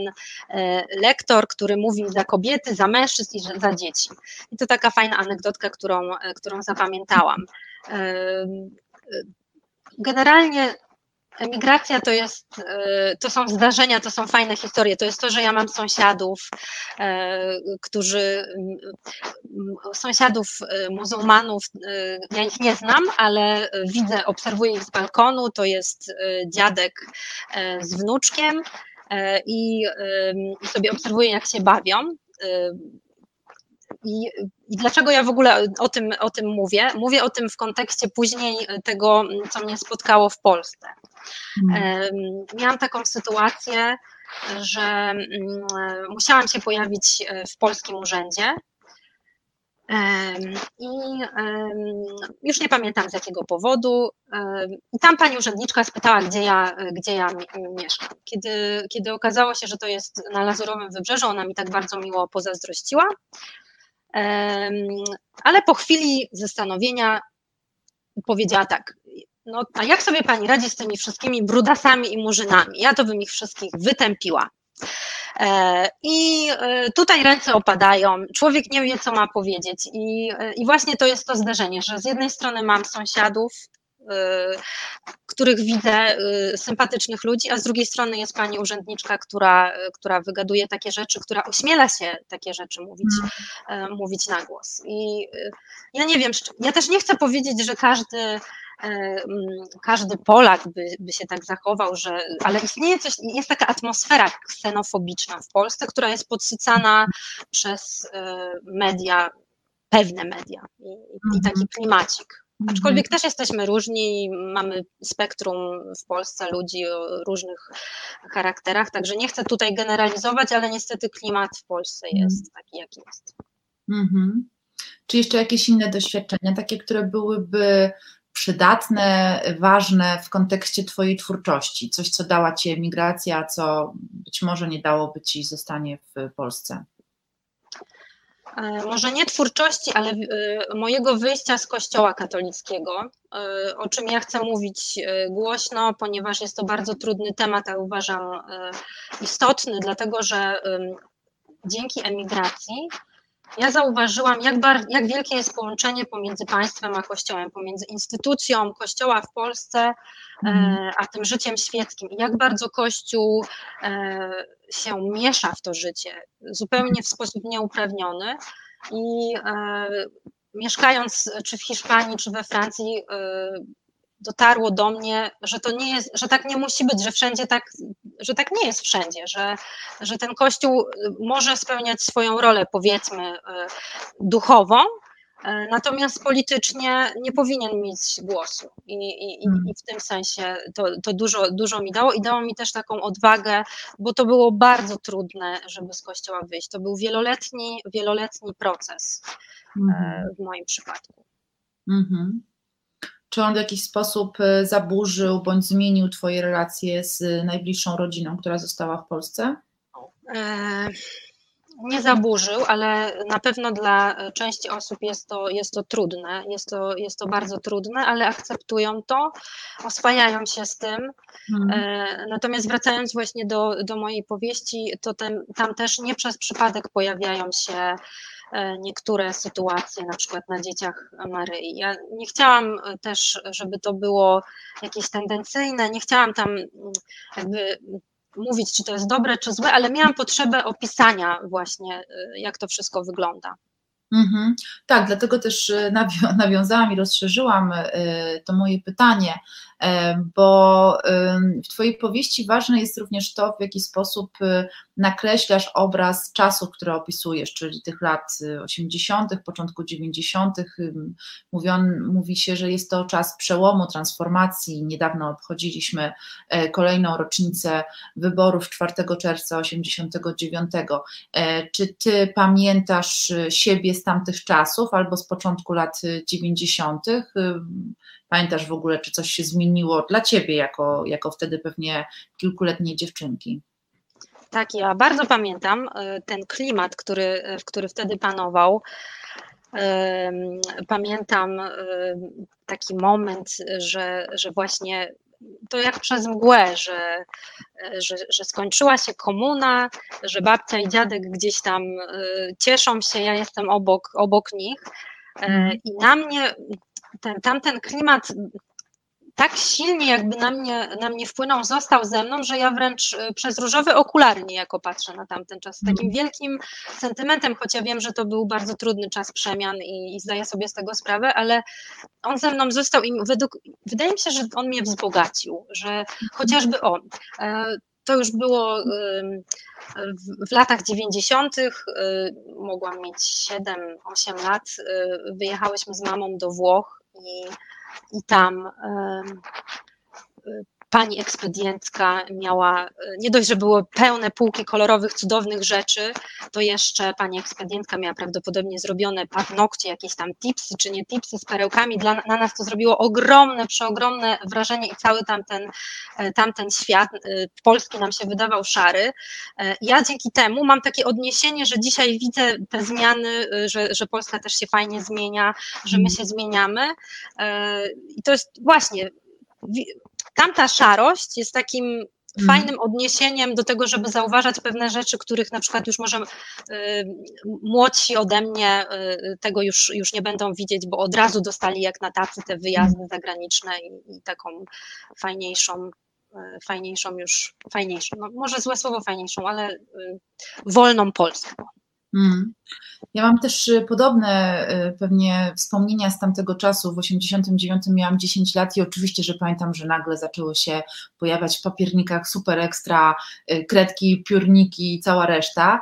e, lektor, który mówi za kobiety, za mężczyzn i za dzieci. I to taka fajna anegdotka, którą, którą zapamiętałam. Generalnie Emigracja to jest, e, to są zdarzenia, to są fajne historie. To jest to, że ja mam sąsiadów, e, którzy, sąsiadów e, muzułmanów, ja ich nie znam, ale widzę, obserwuję ich z balkonu. To jest dziadek z wnuczkiem i, i sobie obserwuję, jak się bawią. I, I, dlaczego ja w ogóle o tym, o tym mówię? Mówię o tym w kontekście później tego, co mnie spotkało w Polsce. Mhm. Miałam taką sytuację, że mm, musiałam się pojawić e, w polskim urzędzie. I już nie pamiętam z jakiego powodu. I tam pani urzędniczka spytała, gdzie ja, gdzie ja mieszkam. Kiedy, kiedy okazało się, że to jest na Lazurowym Wybrzeżu, ona mi tak bardzo miło pozazdrościła. Ale po chwili zastanowienia powiedziała tak: no a jak sobie pani radzi z tymi wszystkimi brudasami i murzynami? Ja to bym ich wszystkich wytępiła. E, I e, tutaj ręce opadają, człowiek nie wie, co ma powiedzieć. I, e, I właśnie to jest to zderzenie, że z jednej strony mam sąsiadów, których widzę, sympatycznych ludzi, a z drugiej strony jest pani urzędniczka, która, która wygaduje takie rzeczy, która ośmiela się takie rzeczy mówić, hmm. mówić na głos. I ja nie wiem, ja też nie chcę powiedzieć, że każdy każdy Polak by, by się tak zachował, że, ale istnieje coś, jest taka atmosfera ksenofobiczna w Polsce, która jest podsycana przez e, media, pewne media i, i taki mhm. klimacik. Aczkolwiek mhm. też jesteśmy różni, mamy spektrum w Polsce ludzi o różnych charakterach, także nie chcę tutaj generalizować, ale niestety klimat w Polsce mhm. jest taki, jaki jest. Mhm. Czy jeszcze jakieś inne doświadczenia, takie, które byłyby przydatne, ważne w kontekście Twojej twórczości? Coś, co dała Ci emigracja, co być może nie dałoby Ci zostanie w Polsce? E, może nie twórczości, ale e, mojego wyjścia z Kościoła katolickiego, e, o czym ja chcę mówić głośno, ponieważ jest to bardzo trudny temat, a uważam istotny, dlatego że dzięki emigracji ja zauważyłam, jak, bar, jak wielkie jest połączenie pomiędzy państwem a kościołem, pomiędzy instytucją kościoła w Polsce, e, mhm. a tym życiem świeckim. Jak bardzo kościół e, się miesza w to życie, zupełnie w sposób nieuprawniony. I e, mieszkając czy w Hiszpanii, czy we Francji, dotarło do mnie, że to nie jest, że tak nie musi być, że wszędzie tak, że tak nie jest wszędzie, że, że ten kościół może spełniać swoją rolę, powiedzmy, y, duchową, y, natomiast politycznie nie powinien mieć głosu. I, i, i hmm. w tym sensie to, to dużo, dużo mi dało i dało mi też taką odwagę, bo to było bardzo trudne, żeby z kościoła wyjść. To był wieloletni, wieloletni proces mm. w moim przypadku. -hmm. Czy on w jakiś sposób e, zaburzył bądź zmienił Twoje relacje z najbliższą rodziną, która została w Polsce? E, nie zaburzył, ale na pewno dla części osób jest to, jest to trudne. Jest to, jest to bardzo trudne, ale akceptują to, oswajają się z tym. Hmm. Natomiast wracając właśnie do, do mojej powieści, to ten, tam też nie przez przypadek pojawiają się E, niektóre sytuacje, na przykład na dzieciach Maryi. Ja nie chciałam e, też, żeby to było jakieś tendencyjne, nie chciałam tam mm, jakby mówić, czy to jest dobre, czy złe, ale miałam potrzebę opisania właśnie, e, jak to wszystko wygląda. Mhm. Tak, dlatego też nawiązałam i rozszerzyłam to moje pytanie bo w Twojej powieści ważne jest również to, w jaki sposób nakreślasz obraz czasów, które opisujesz, czyli tych lat 80., początku 90. Mówion, mówi się, że jest to czas przełomu, transformacji. Niedawno obchodziliśmy kolejną rocznicę wyborów 4 czerwca 89. Czy ty pamiętasz siebie z tamtych czasów albo z początku lat 90.? Pamiętasz w ogóle, czy coś się zmieniło dla ciebie, jako, jako wtedy pewnie kilkuletniej dziewczynki? Tak, ja bardzo pamiętam e, ten klimat, który, który wtedy panował. Pamiętam e, taki moment, że, że właśnie to jak przez mgłę, że, że, że, skończyła się komuna, że babcia i dziadek gdzieś tam e, cieszą się, ja jestem obok, obok nich. Mhm. I na mnie ten, tamten klimat tak silnie jakby na mnie, na mnie wpłynął, został ze mną, że ja wręcz y, przez różowe okulary niejako patrzę na tamten czas. Z takim mhm. wielkim sentymentem, choć ja wiem, że to był bardzo trudny czas przemian i, i zdaję sobie z tego sprawę, ale on ze mną został i według, wydaje mi się, że on mnie wzbogacił, że chociażby on. E, to już było w latach 90. Mogłam mieć 7-8 lat. Y, wyjechałyśmy z mamą do Włoch i i tam pani ekspedientka miała, e, nie dość, że były pełne półki kolorowych, cudownych rzeczy, to jeszcze pani ekspedientka miała prawdopodobnie zrobione paznokcie, jakieś tam tipsy, czy nie tipsy z perełkami. Dla, na nas to zrobiło ogromne, przeogromne wrażenie i cały tamten, e, tamten świat e, polski nam się wydawał szary. Ja dzięki temu mam takie odniesienie, że dzisiaj widzę te zmiany, że, że Polska też się fajnie zmienia, że my się zmieniamy i to jest właśnie tamta szarość jest takim mhm. fajnym odniesieniem do tego, żeby zauważać pewne rzeczy, których na przykład już może y, młodsi ode mnie y, tego już, już nie będą widzieć, bo od razu dostali jak na tacy te wyjazdy zagraniczne i, i taką fajniejszą, y, fajniejszą już, fajniejszą, no może złe słowo fajniejszą, ale y, wolną Polskę. Mm. Ja mam też y, podobne y, pewnie wspomnienia z tamtego czasu. W 89 miałam 10 lat i oczywiście, że pamiętam, że nagle zaczęły się pojawiać w papiernikach super ekstra y, kredki, piórniki i cała reszta,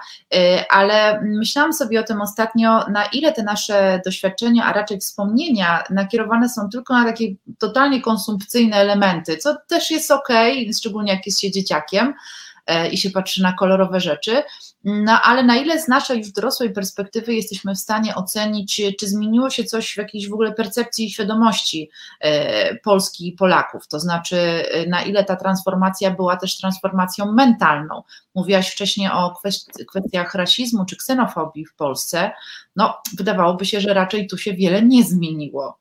ale myślałam sobie o tym ostatnio, na ile te nasze doświadczenia, a raczej wspomnienia nakierowane są tylko na takie totalnie konsumpcyjne elementy, co też jest ok, szczególnie jak jest się dzieciakiem, i się patrzy na kolorowe rzeczy, no ale na ile z naszej już dorosłej perspektywy jesteśmy w stanie ocenić, czy zmieniło się coś w jakiejś w ogóle percepcji i świadomości e, Polski i Polaków, to znaczy e, na ile ta transformacja była też transformacją mentalną. Mówiłaś wcześniej o kwestiach rasizmu czy ksenofobii w Polsce, no wydawałoby się, że raczej tu się wiele nie zmieniło.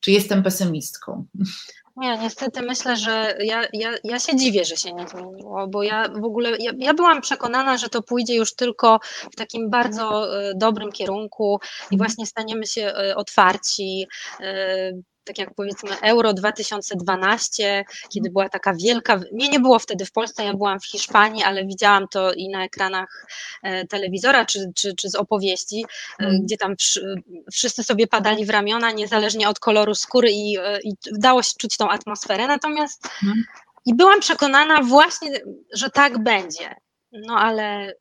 Czy jestem pesymistką? Nie, niestety myślę, że ja, ja, ja się dziwię, że się nie zmieniło, bo ja w ogóle, ja, ja byłam przekonana, że to pójdzie już tylko w takim bardzo e, dobrym kierunku i właśnie staniemy się e, otwarci, e, tak jak powiedzmy Euro 2012, kiedy była taka wielka, mnie nie było wtedy w Polsce, ja byłam w Hiszpanii, ale widziałam to i na ekranach e, telewizora, czy, czy, czy z opowieści, mm. gdzie tam wszyscy sobie padali w ramiona, niezależnie od koloru skóry i, e, i dało się czuć tą atmosferę, natomiast mm. i byłam przekonana właśnie, że tak będzie, no ale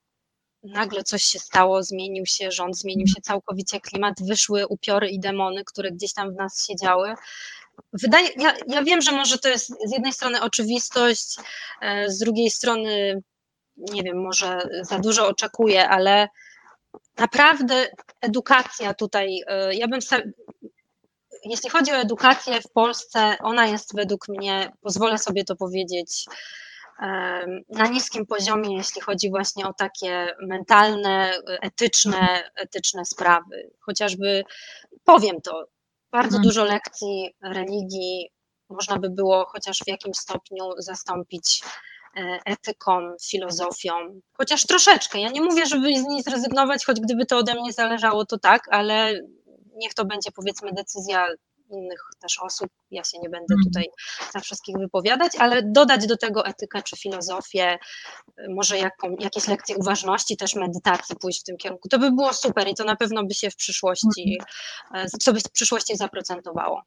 nagle coś się stało, zmienił się rząd, zmienił się całkowicie klimat, wyszły upiory i demony, które gdzieś tam w nas siedziały. Wydaje, ja, ja wiem, że może to jest z jednej strony oczywistość, e, z drugiej strony nie wiem, może za dużo oczekuję, ale naprawdę edukacja tutaj, e, ja bym jeśli chodzi o edukację w Polsce, ona jest według mnie, pozwolę sobie to powiedzieć, na niskim poziomie, jeśli chodzi właśnie o takie mentalne, etyczne, etyczne sprawy. Chociażby powiem to, bardzo mhm. dużo lekcji religii można by było chociaż w jakimś stopniu zastąpić e, etyką, filozofią, chociaż troszeczkę. Ja nie mówię, żeby z niej zrezygnować, choć gdyby to ode mnie zależało, to tak, ale niech to będzie powiedzmy decyzja innych też osób. Ja się nie będę mhm. tutaj za wszystkich wypowiadać, ale dodać do tego etykę czy filozofię, może jaką, jakieś lekcje uważności, też medytacji pójść w tym kierunku. To by było super i to na pewno by się w przyszłości, co mhm. e, by w przyszłości zaprocentowało.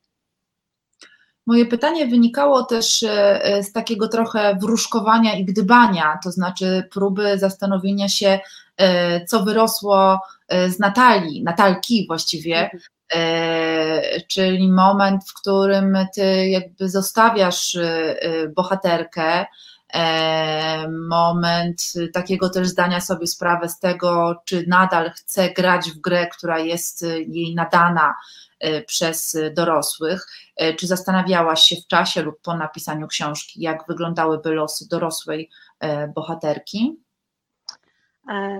Moje pytanie wynikało też e, z takiego trochę wróżkowania i gdybania, to znaczy próby zastanowienia się, co wyrosło z Natalii, Natalki właściwie, mhm. Czyli moment, w którym ty jakby zostawiasz bohaterkę, moment takiego też zdania sobie sprawę z tego, czy nadal chce grać w grę, która jest jej nadana E, przez dorosłych. E, czy zastanawiałaś się w czasie lub po napisaniu książki, jak wyglądałyby losy dorosłej e, bohaterki?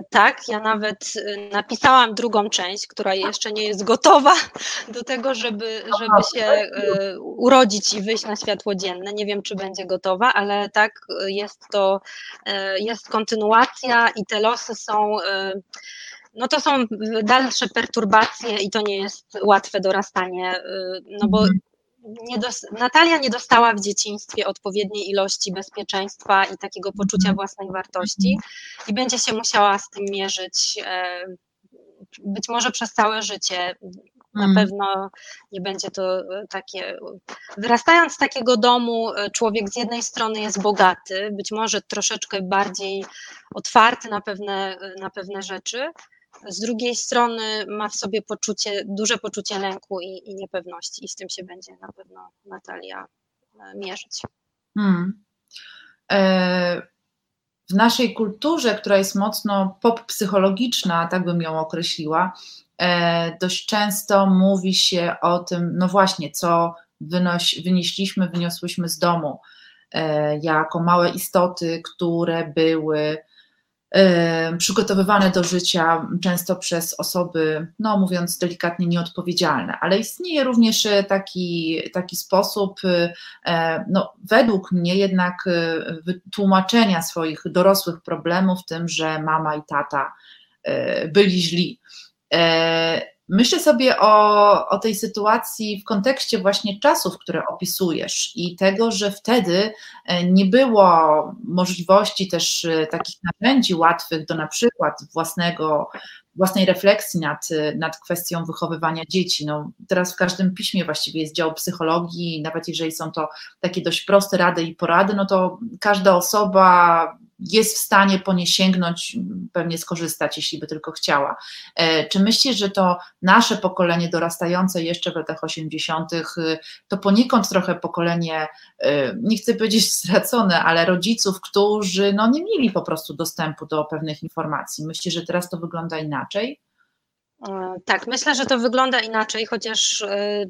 Tak, ja nawet napisałam drugą część, która jeszcze nie jest gotowa do tego, żeby, żeby się urodzić i wyjść na światło dzienne. Nie wiem, czy będzie gotowa, ale tak jest to, jest kontynuacja i te losy są no to są dalsze perturbacje i to nie jest łatwe dorastanie, y, no bo mhm. Nie dos- Natalia nie dostała w dzieciństwie odpowiedniej ilości bezpieczeństwa i takiego poczucia mhm. własnej wartości i będzie się musiała z tym mierzyć e, być może przez całe życie. Na mhm. pewno nie będzie to e, takie. Wyrastając z takiego domu, e, człowiek z jednej strony jest bogaty, być może troszeczkę bardziej otwarty na pewne, na pewne rzeczy, z drugiej strony ma w sobie poczucie, duże poczucie lęku i, i niepewności i z tym się będzie na pewno Natalia e, mierzyć. Hmm. E, w naszej kulturze, która jest mocno pop-psychologiczna, tak bym ją określiła, e, dość często mówi się o tym, no właśnie, co wynoś, wynieśliśmy, wyniosłyśmy z domu, jako małe istoty, które były przygotowywane do życia często przez osoby, no mówiąc delikatnie, nieodpowiedzialne. Ale istnieje również e, taki, taki sposób, e, no, według mnie jednak e, wytłumaczenia swoich dorosłych problemów tym, że mama i tata byli źli. Myślę sobie o, o tej sytuacji w kontekście właśnie czasów, które opisujesz i tego, że wtedy e, nie było możliwości też e, takich narzędzi łatwych do na przykład własnego, własnej refleksji nad, nad kwestią wychowywania dzieci. No, teraz w każdym piśmie właściwie jest dział psychologii, nawet jeżeli są to takie dość proste rady i porady, no to każda osoba jest w stanie po nie sięgnąć, pewnie skorzystać, jeśli by tylko chciała. E, czy myślisz, że to nasze pokolenie dorastające jeszcze w latach 80., y, to poniekąd trochę pokolenie, y, nie chcę powiedzieć stracone, ale rodziców, którzy no, nie mieli po prostu dostępu do pewnych informacji? Myślisz, że teraz to wygląda inaczej? E, tak, myślę, że to wygląda inaczej, chociaż e,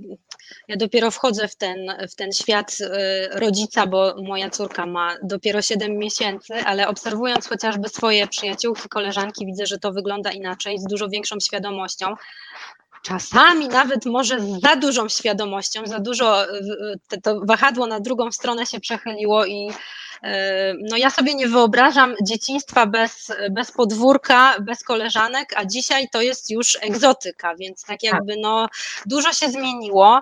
ja dopiero wchodzę w ten, w ten świat e, rodzica, bo moja córka ma dopiero 7 miesięcy, ale obserwując chociażby swoje przyjaciółki, koleżanki, widzę, że to wygląda inaczej, z dużo większą świadomością. Czasami nawet może z za dużą świadomością, za dużo to wahadło na drugą stronę się przechyliło i no ja sobie nie wyobrażam dzieciństwa bez, bez podwórka, bez koleżanek, a dzisiaj to jest już egzotyka, więc tak, tak. jakby no dużo się zmieniło.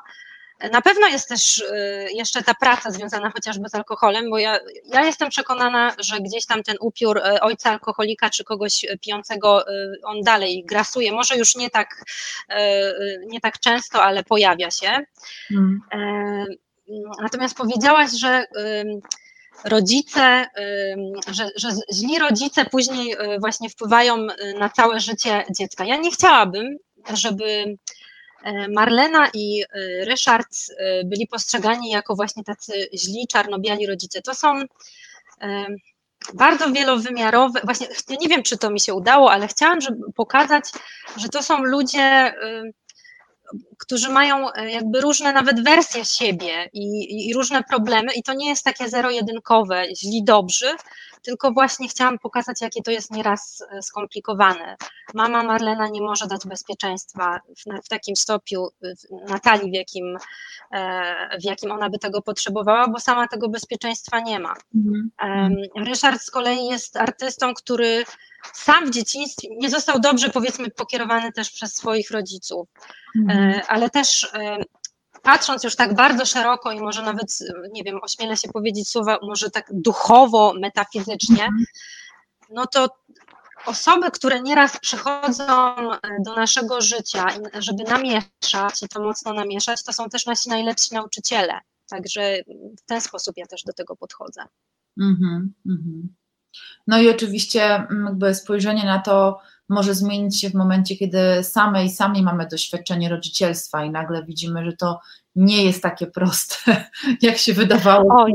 Na pewno jest też y, jeszcze ta praca związana chociażby z alkoholem, bo ja, ja jestem przekonana, że gdzieś tam ten upiór y, ojca alkoholika czy kogoś pijącego, y, on dalej grasuje. Może już nie tak, nie tak często, ale pojawia się. Hmm. Natomiast powiedziałaś, że rodzice, że, że źli rodzice później y, właśnie wpływają y, na całe życie dziecka. Ja nie chciałabym, żeby y, Marlena i Ryszard byli postrzegani jako właśnie tacy źli, czarno-biali rodzice. To są bardzo wielowymiarowe, właśnie ja nie wiem, czy to mi się udało, ale chciałam żeby pokazać, że to są ludzie którzy mają e, jakby różne nawet wersje siebie i, i, różne problemy, i to nie jest takie zero-jedynkowe, źli, dobrzy, tylko właśnie chciałam pokazać, jakie to jest nieraz e, skomplikowane. Mama Marlena nie może dać bezpieczeństwa w, w takim stopniu Natalii, w jakim, e, w jakim ona by tego potrzebowała, bo sama tego bezpieczeństwa nie ma. Mhm. Ryszard z kolei jest artystą, który sam w dzieciństwie nie został dobrze, powiedzmy, pokierowany też przez swoich rodziców, mhm. E, ale też patrząc już tak bardzo szeroko i może nawet, nie wiem, ośmielę się powiedzieć słowa, może tak duchowo, metafizycznie, mhm. no to osoby, które nieraz przychodzą e, do naszego życia, żeby namieszać i to mocno namieszać, to są też nasi najlepsi nauczyciele. Także w ten sposób ja też do tego podchodzę. Mhm, mhm. No i oczywiście jakby spojrzenie na to może zmienić się w momencie, kiedy same i sami mamy doświadczenie rodzicielstwa i nagle widzimy, że to nie jest takie proste, jak się wydawało. Oj.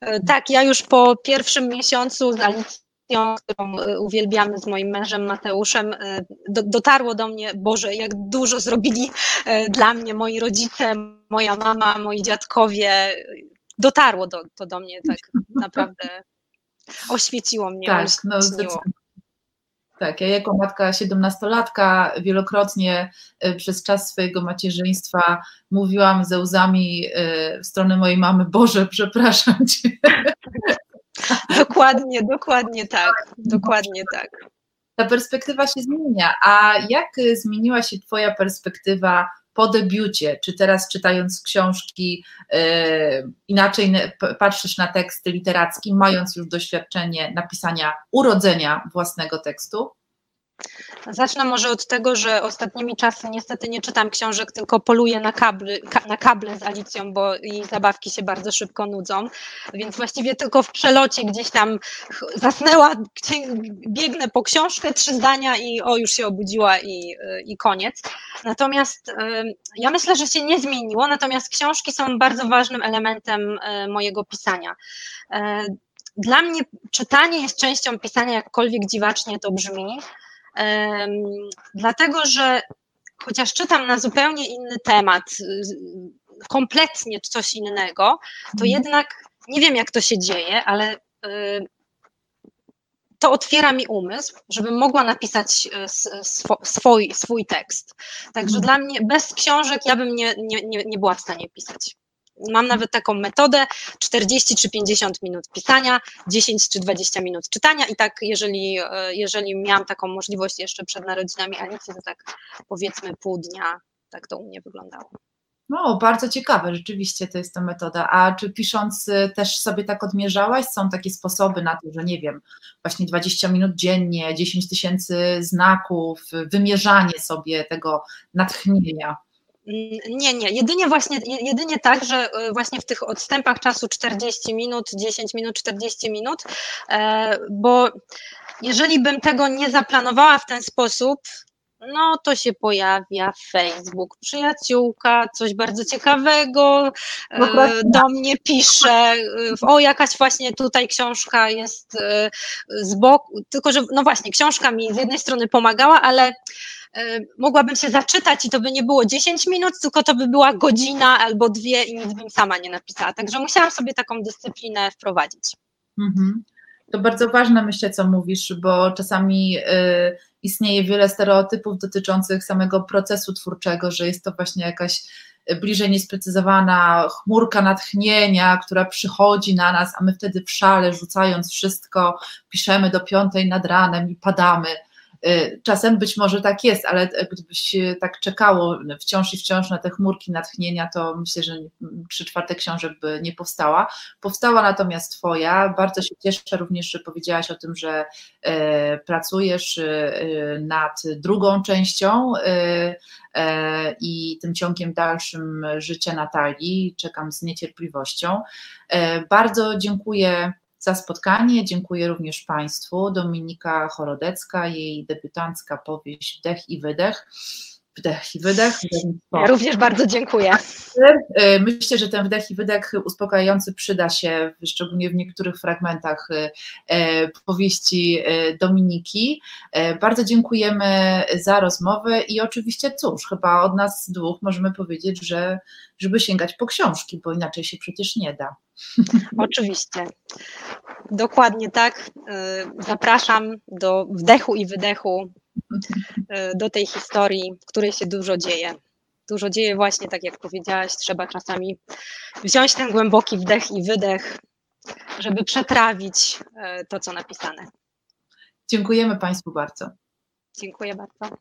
E, tak, ja już po pierwszym miesiącu z Alicją, którą e, uwielbiamy z moim mężem Mateuszem, e, do, dotarło do mnie, Boże, jak dużo zrobili dla mnie moi rodzice, moja mama, moi dziadkowie. Dotarło do, to do mnie tak naprawdę. Oświeciło mnie. Tak, no zdecydowanie. Tak, ja jako matka siedemnastolatka wielokrotnie e, przez czas swojego macierzyństwa mówiłam ze łzami e, w stronę mojej mamy, Boże, przepraszam Cię. Dokładnie, dokładnie tak, dokładnie tak. Ta perspektywa się zmienia, a jak zmieniła się Twoja perspektywa po debiucie, czy teraz czytając książki e, inaczej patrzysz na tekst literacki, mając już doświadczenie napisania urodzenia własnego tekstu? Zacznę może od tego, że ostatnimi czasy niestety nie czytam książek, tylko poluję na, kably, na kable z Alicją, bo jej zabawki się bardzo szybko nudzą, więc właściwie tylko w przelocie gdzieś tam zasnęła, biegnę po książkę, trzy zdania i o, już się obudziła i, i koniec. Natomiast ja myślę, że się nie zmieniło, natomiast książki są bardzo ważnym elementem e, mojego pisania. E, dla mnie czytanie jest częścią pisania, jakkolwiek dziwacznie to brzmi, dlatego że chociaż czytam na zupełnie inny temat, kompletnie coś innego, to mhm. jednak nie wiem, jak to się dzieje, ale to otwiera mi umysł, żebym mogła napisać e, swój, swój tekst. Także mhm. dla mnie bez książek ja bym nie, nie, nie była w stanie pisać. Mam nawet taką metodę 40 czy 50 minut pisania, 10 czy 20 minut czytania i tak jeżeli, e, jeżeli miałam taką możliwość jeszcze przed narodzinami Alicji, to tak powiedzmy pół dnia tak to u mnie wyglądało. No, bardzo ciekawe, rzeczywiście to jest ta metoda. A czy pisząc y, też sobie tak odmierzałaś? Są takie sposoby na to, że nie wiem, właśnie 20 minut dziennie, 10 tysięcy znaków, wymierzanie sobie tego natchnienia? Nie, nie, jedynie właśnie, jedynie tak, że e, właśnie w tych odstępach czasu 40 minut, 10 minut, 40 minut, e, bo jeżeli bym tego nie zaplanowała w ten sposób, no to się pojawia Facebook, przyjaciółka, coś bardzo ciekawego, e, no do mnie pisze, o jakaś właśnie tutaj książka jest z boku, tylko że no właśnie, książka mi z jednej strony pomagała, ale mogłabym się zaczytać i to by nie było 10 minut, tylko to by była godzina albo dwie i nic bym sama nie napisała. Także musiałam sobie taką dyscyplinę wprowadzić. Mhm. To bardzo ważne, myślę, co mówisz, bo czasami y, istnieje wiele stereotypów dotyczących samego procesu twórczego, że jest to właśnie jakaś bliżej niesprecyzowana chmurka natchnienia, która przychodzi na nas, a my wtedy w szale, rzucając wszystko, piszemy do piątej nad ranem i padamy. Y, czasem być może tak jest, ale gdybyś tak czekało wciąż i wciąż na te chmurki natchnienia, to myślę, że trzy czwarte książek by nie powstała. Powstała natomiast Twoja. Bardzo się cieszę również, że powiedziałaś o tym, że e, pracujesz e, nad drugą częścią e, i tym ciągiem dalszym życia Natalii. Czekam z niecierpliwością. Bardzo dziękuję za spotkanie. Dziękuję również Państwu. Dominika Chorodecka, jej debiutancka powieść Wdech i Wydech. Wdech i wydech. Ja również bardzo dziękuję. E, myślę, że ten wdech i wydech uspokajający przyda się, szczególnie w niektórych fragmentach e, powieści e, Dominiki. Bardzo dziękujemy za rozmowę i oczywiście cóż, chyba od nas dwóch możemy powiedzieć, że żeby sięgać po książki, bo inaczej się przecież nie da. Oczywiście. Dokładnie tak. Zapraszam do wdechu i wydechu do tej historii, w której się dużo dzieje. Dużo dzieje właśnie, tak jak powiedziałaś, trzeba czasami wziąć ten głęboki wdech i wydech, żeby przetrawić e, to, co napisane. Dziękujemy Państwu bardzo. Dziękuję bardzo.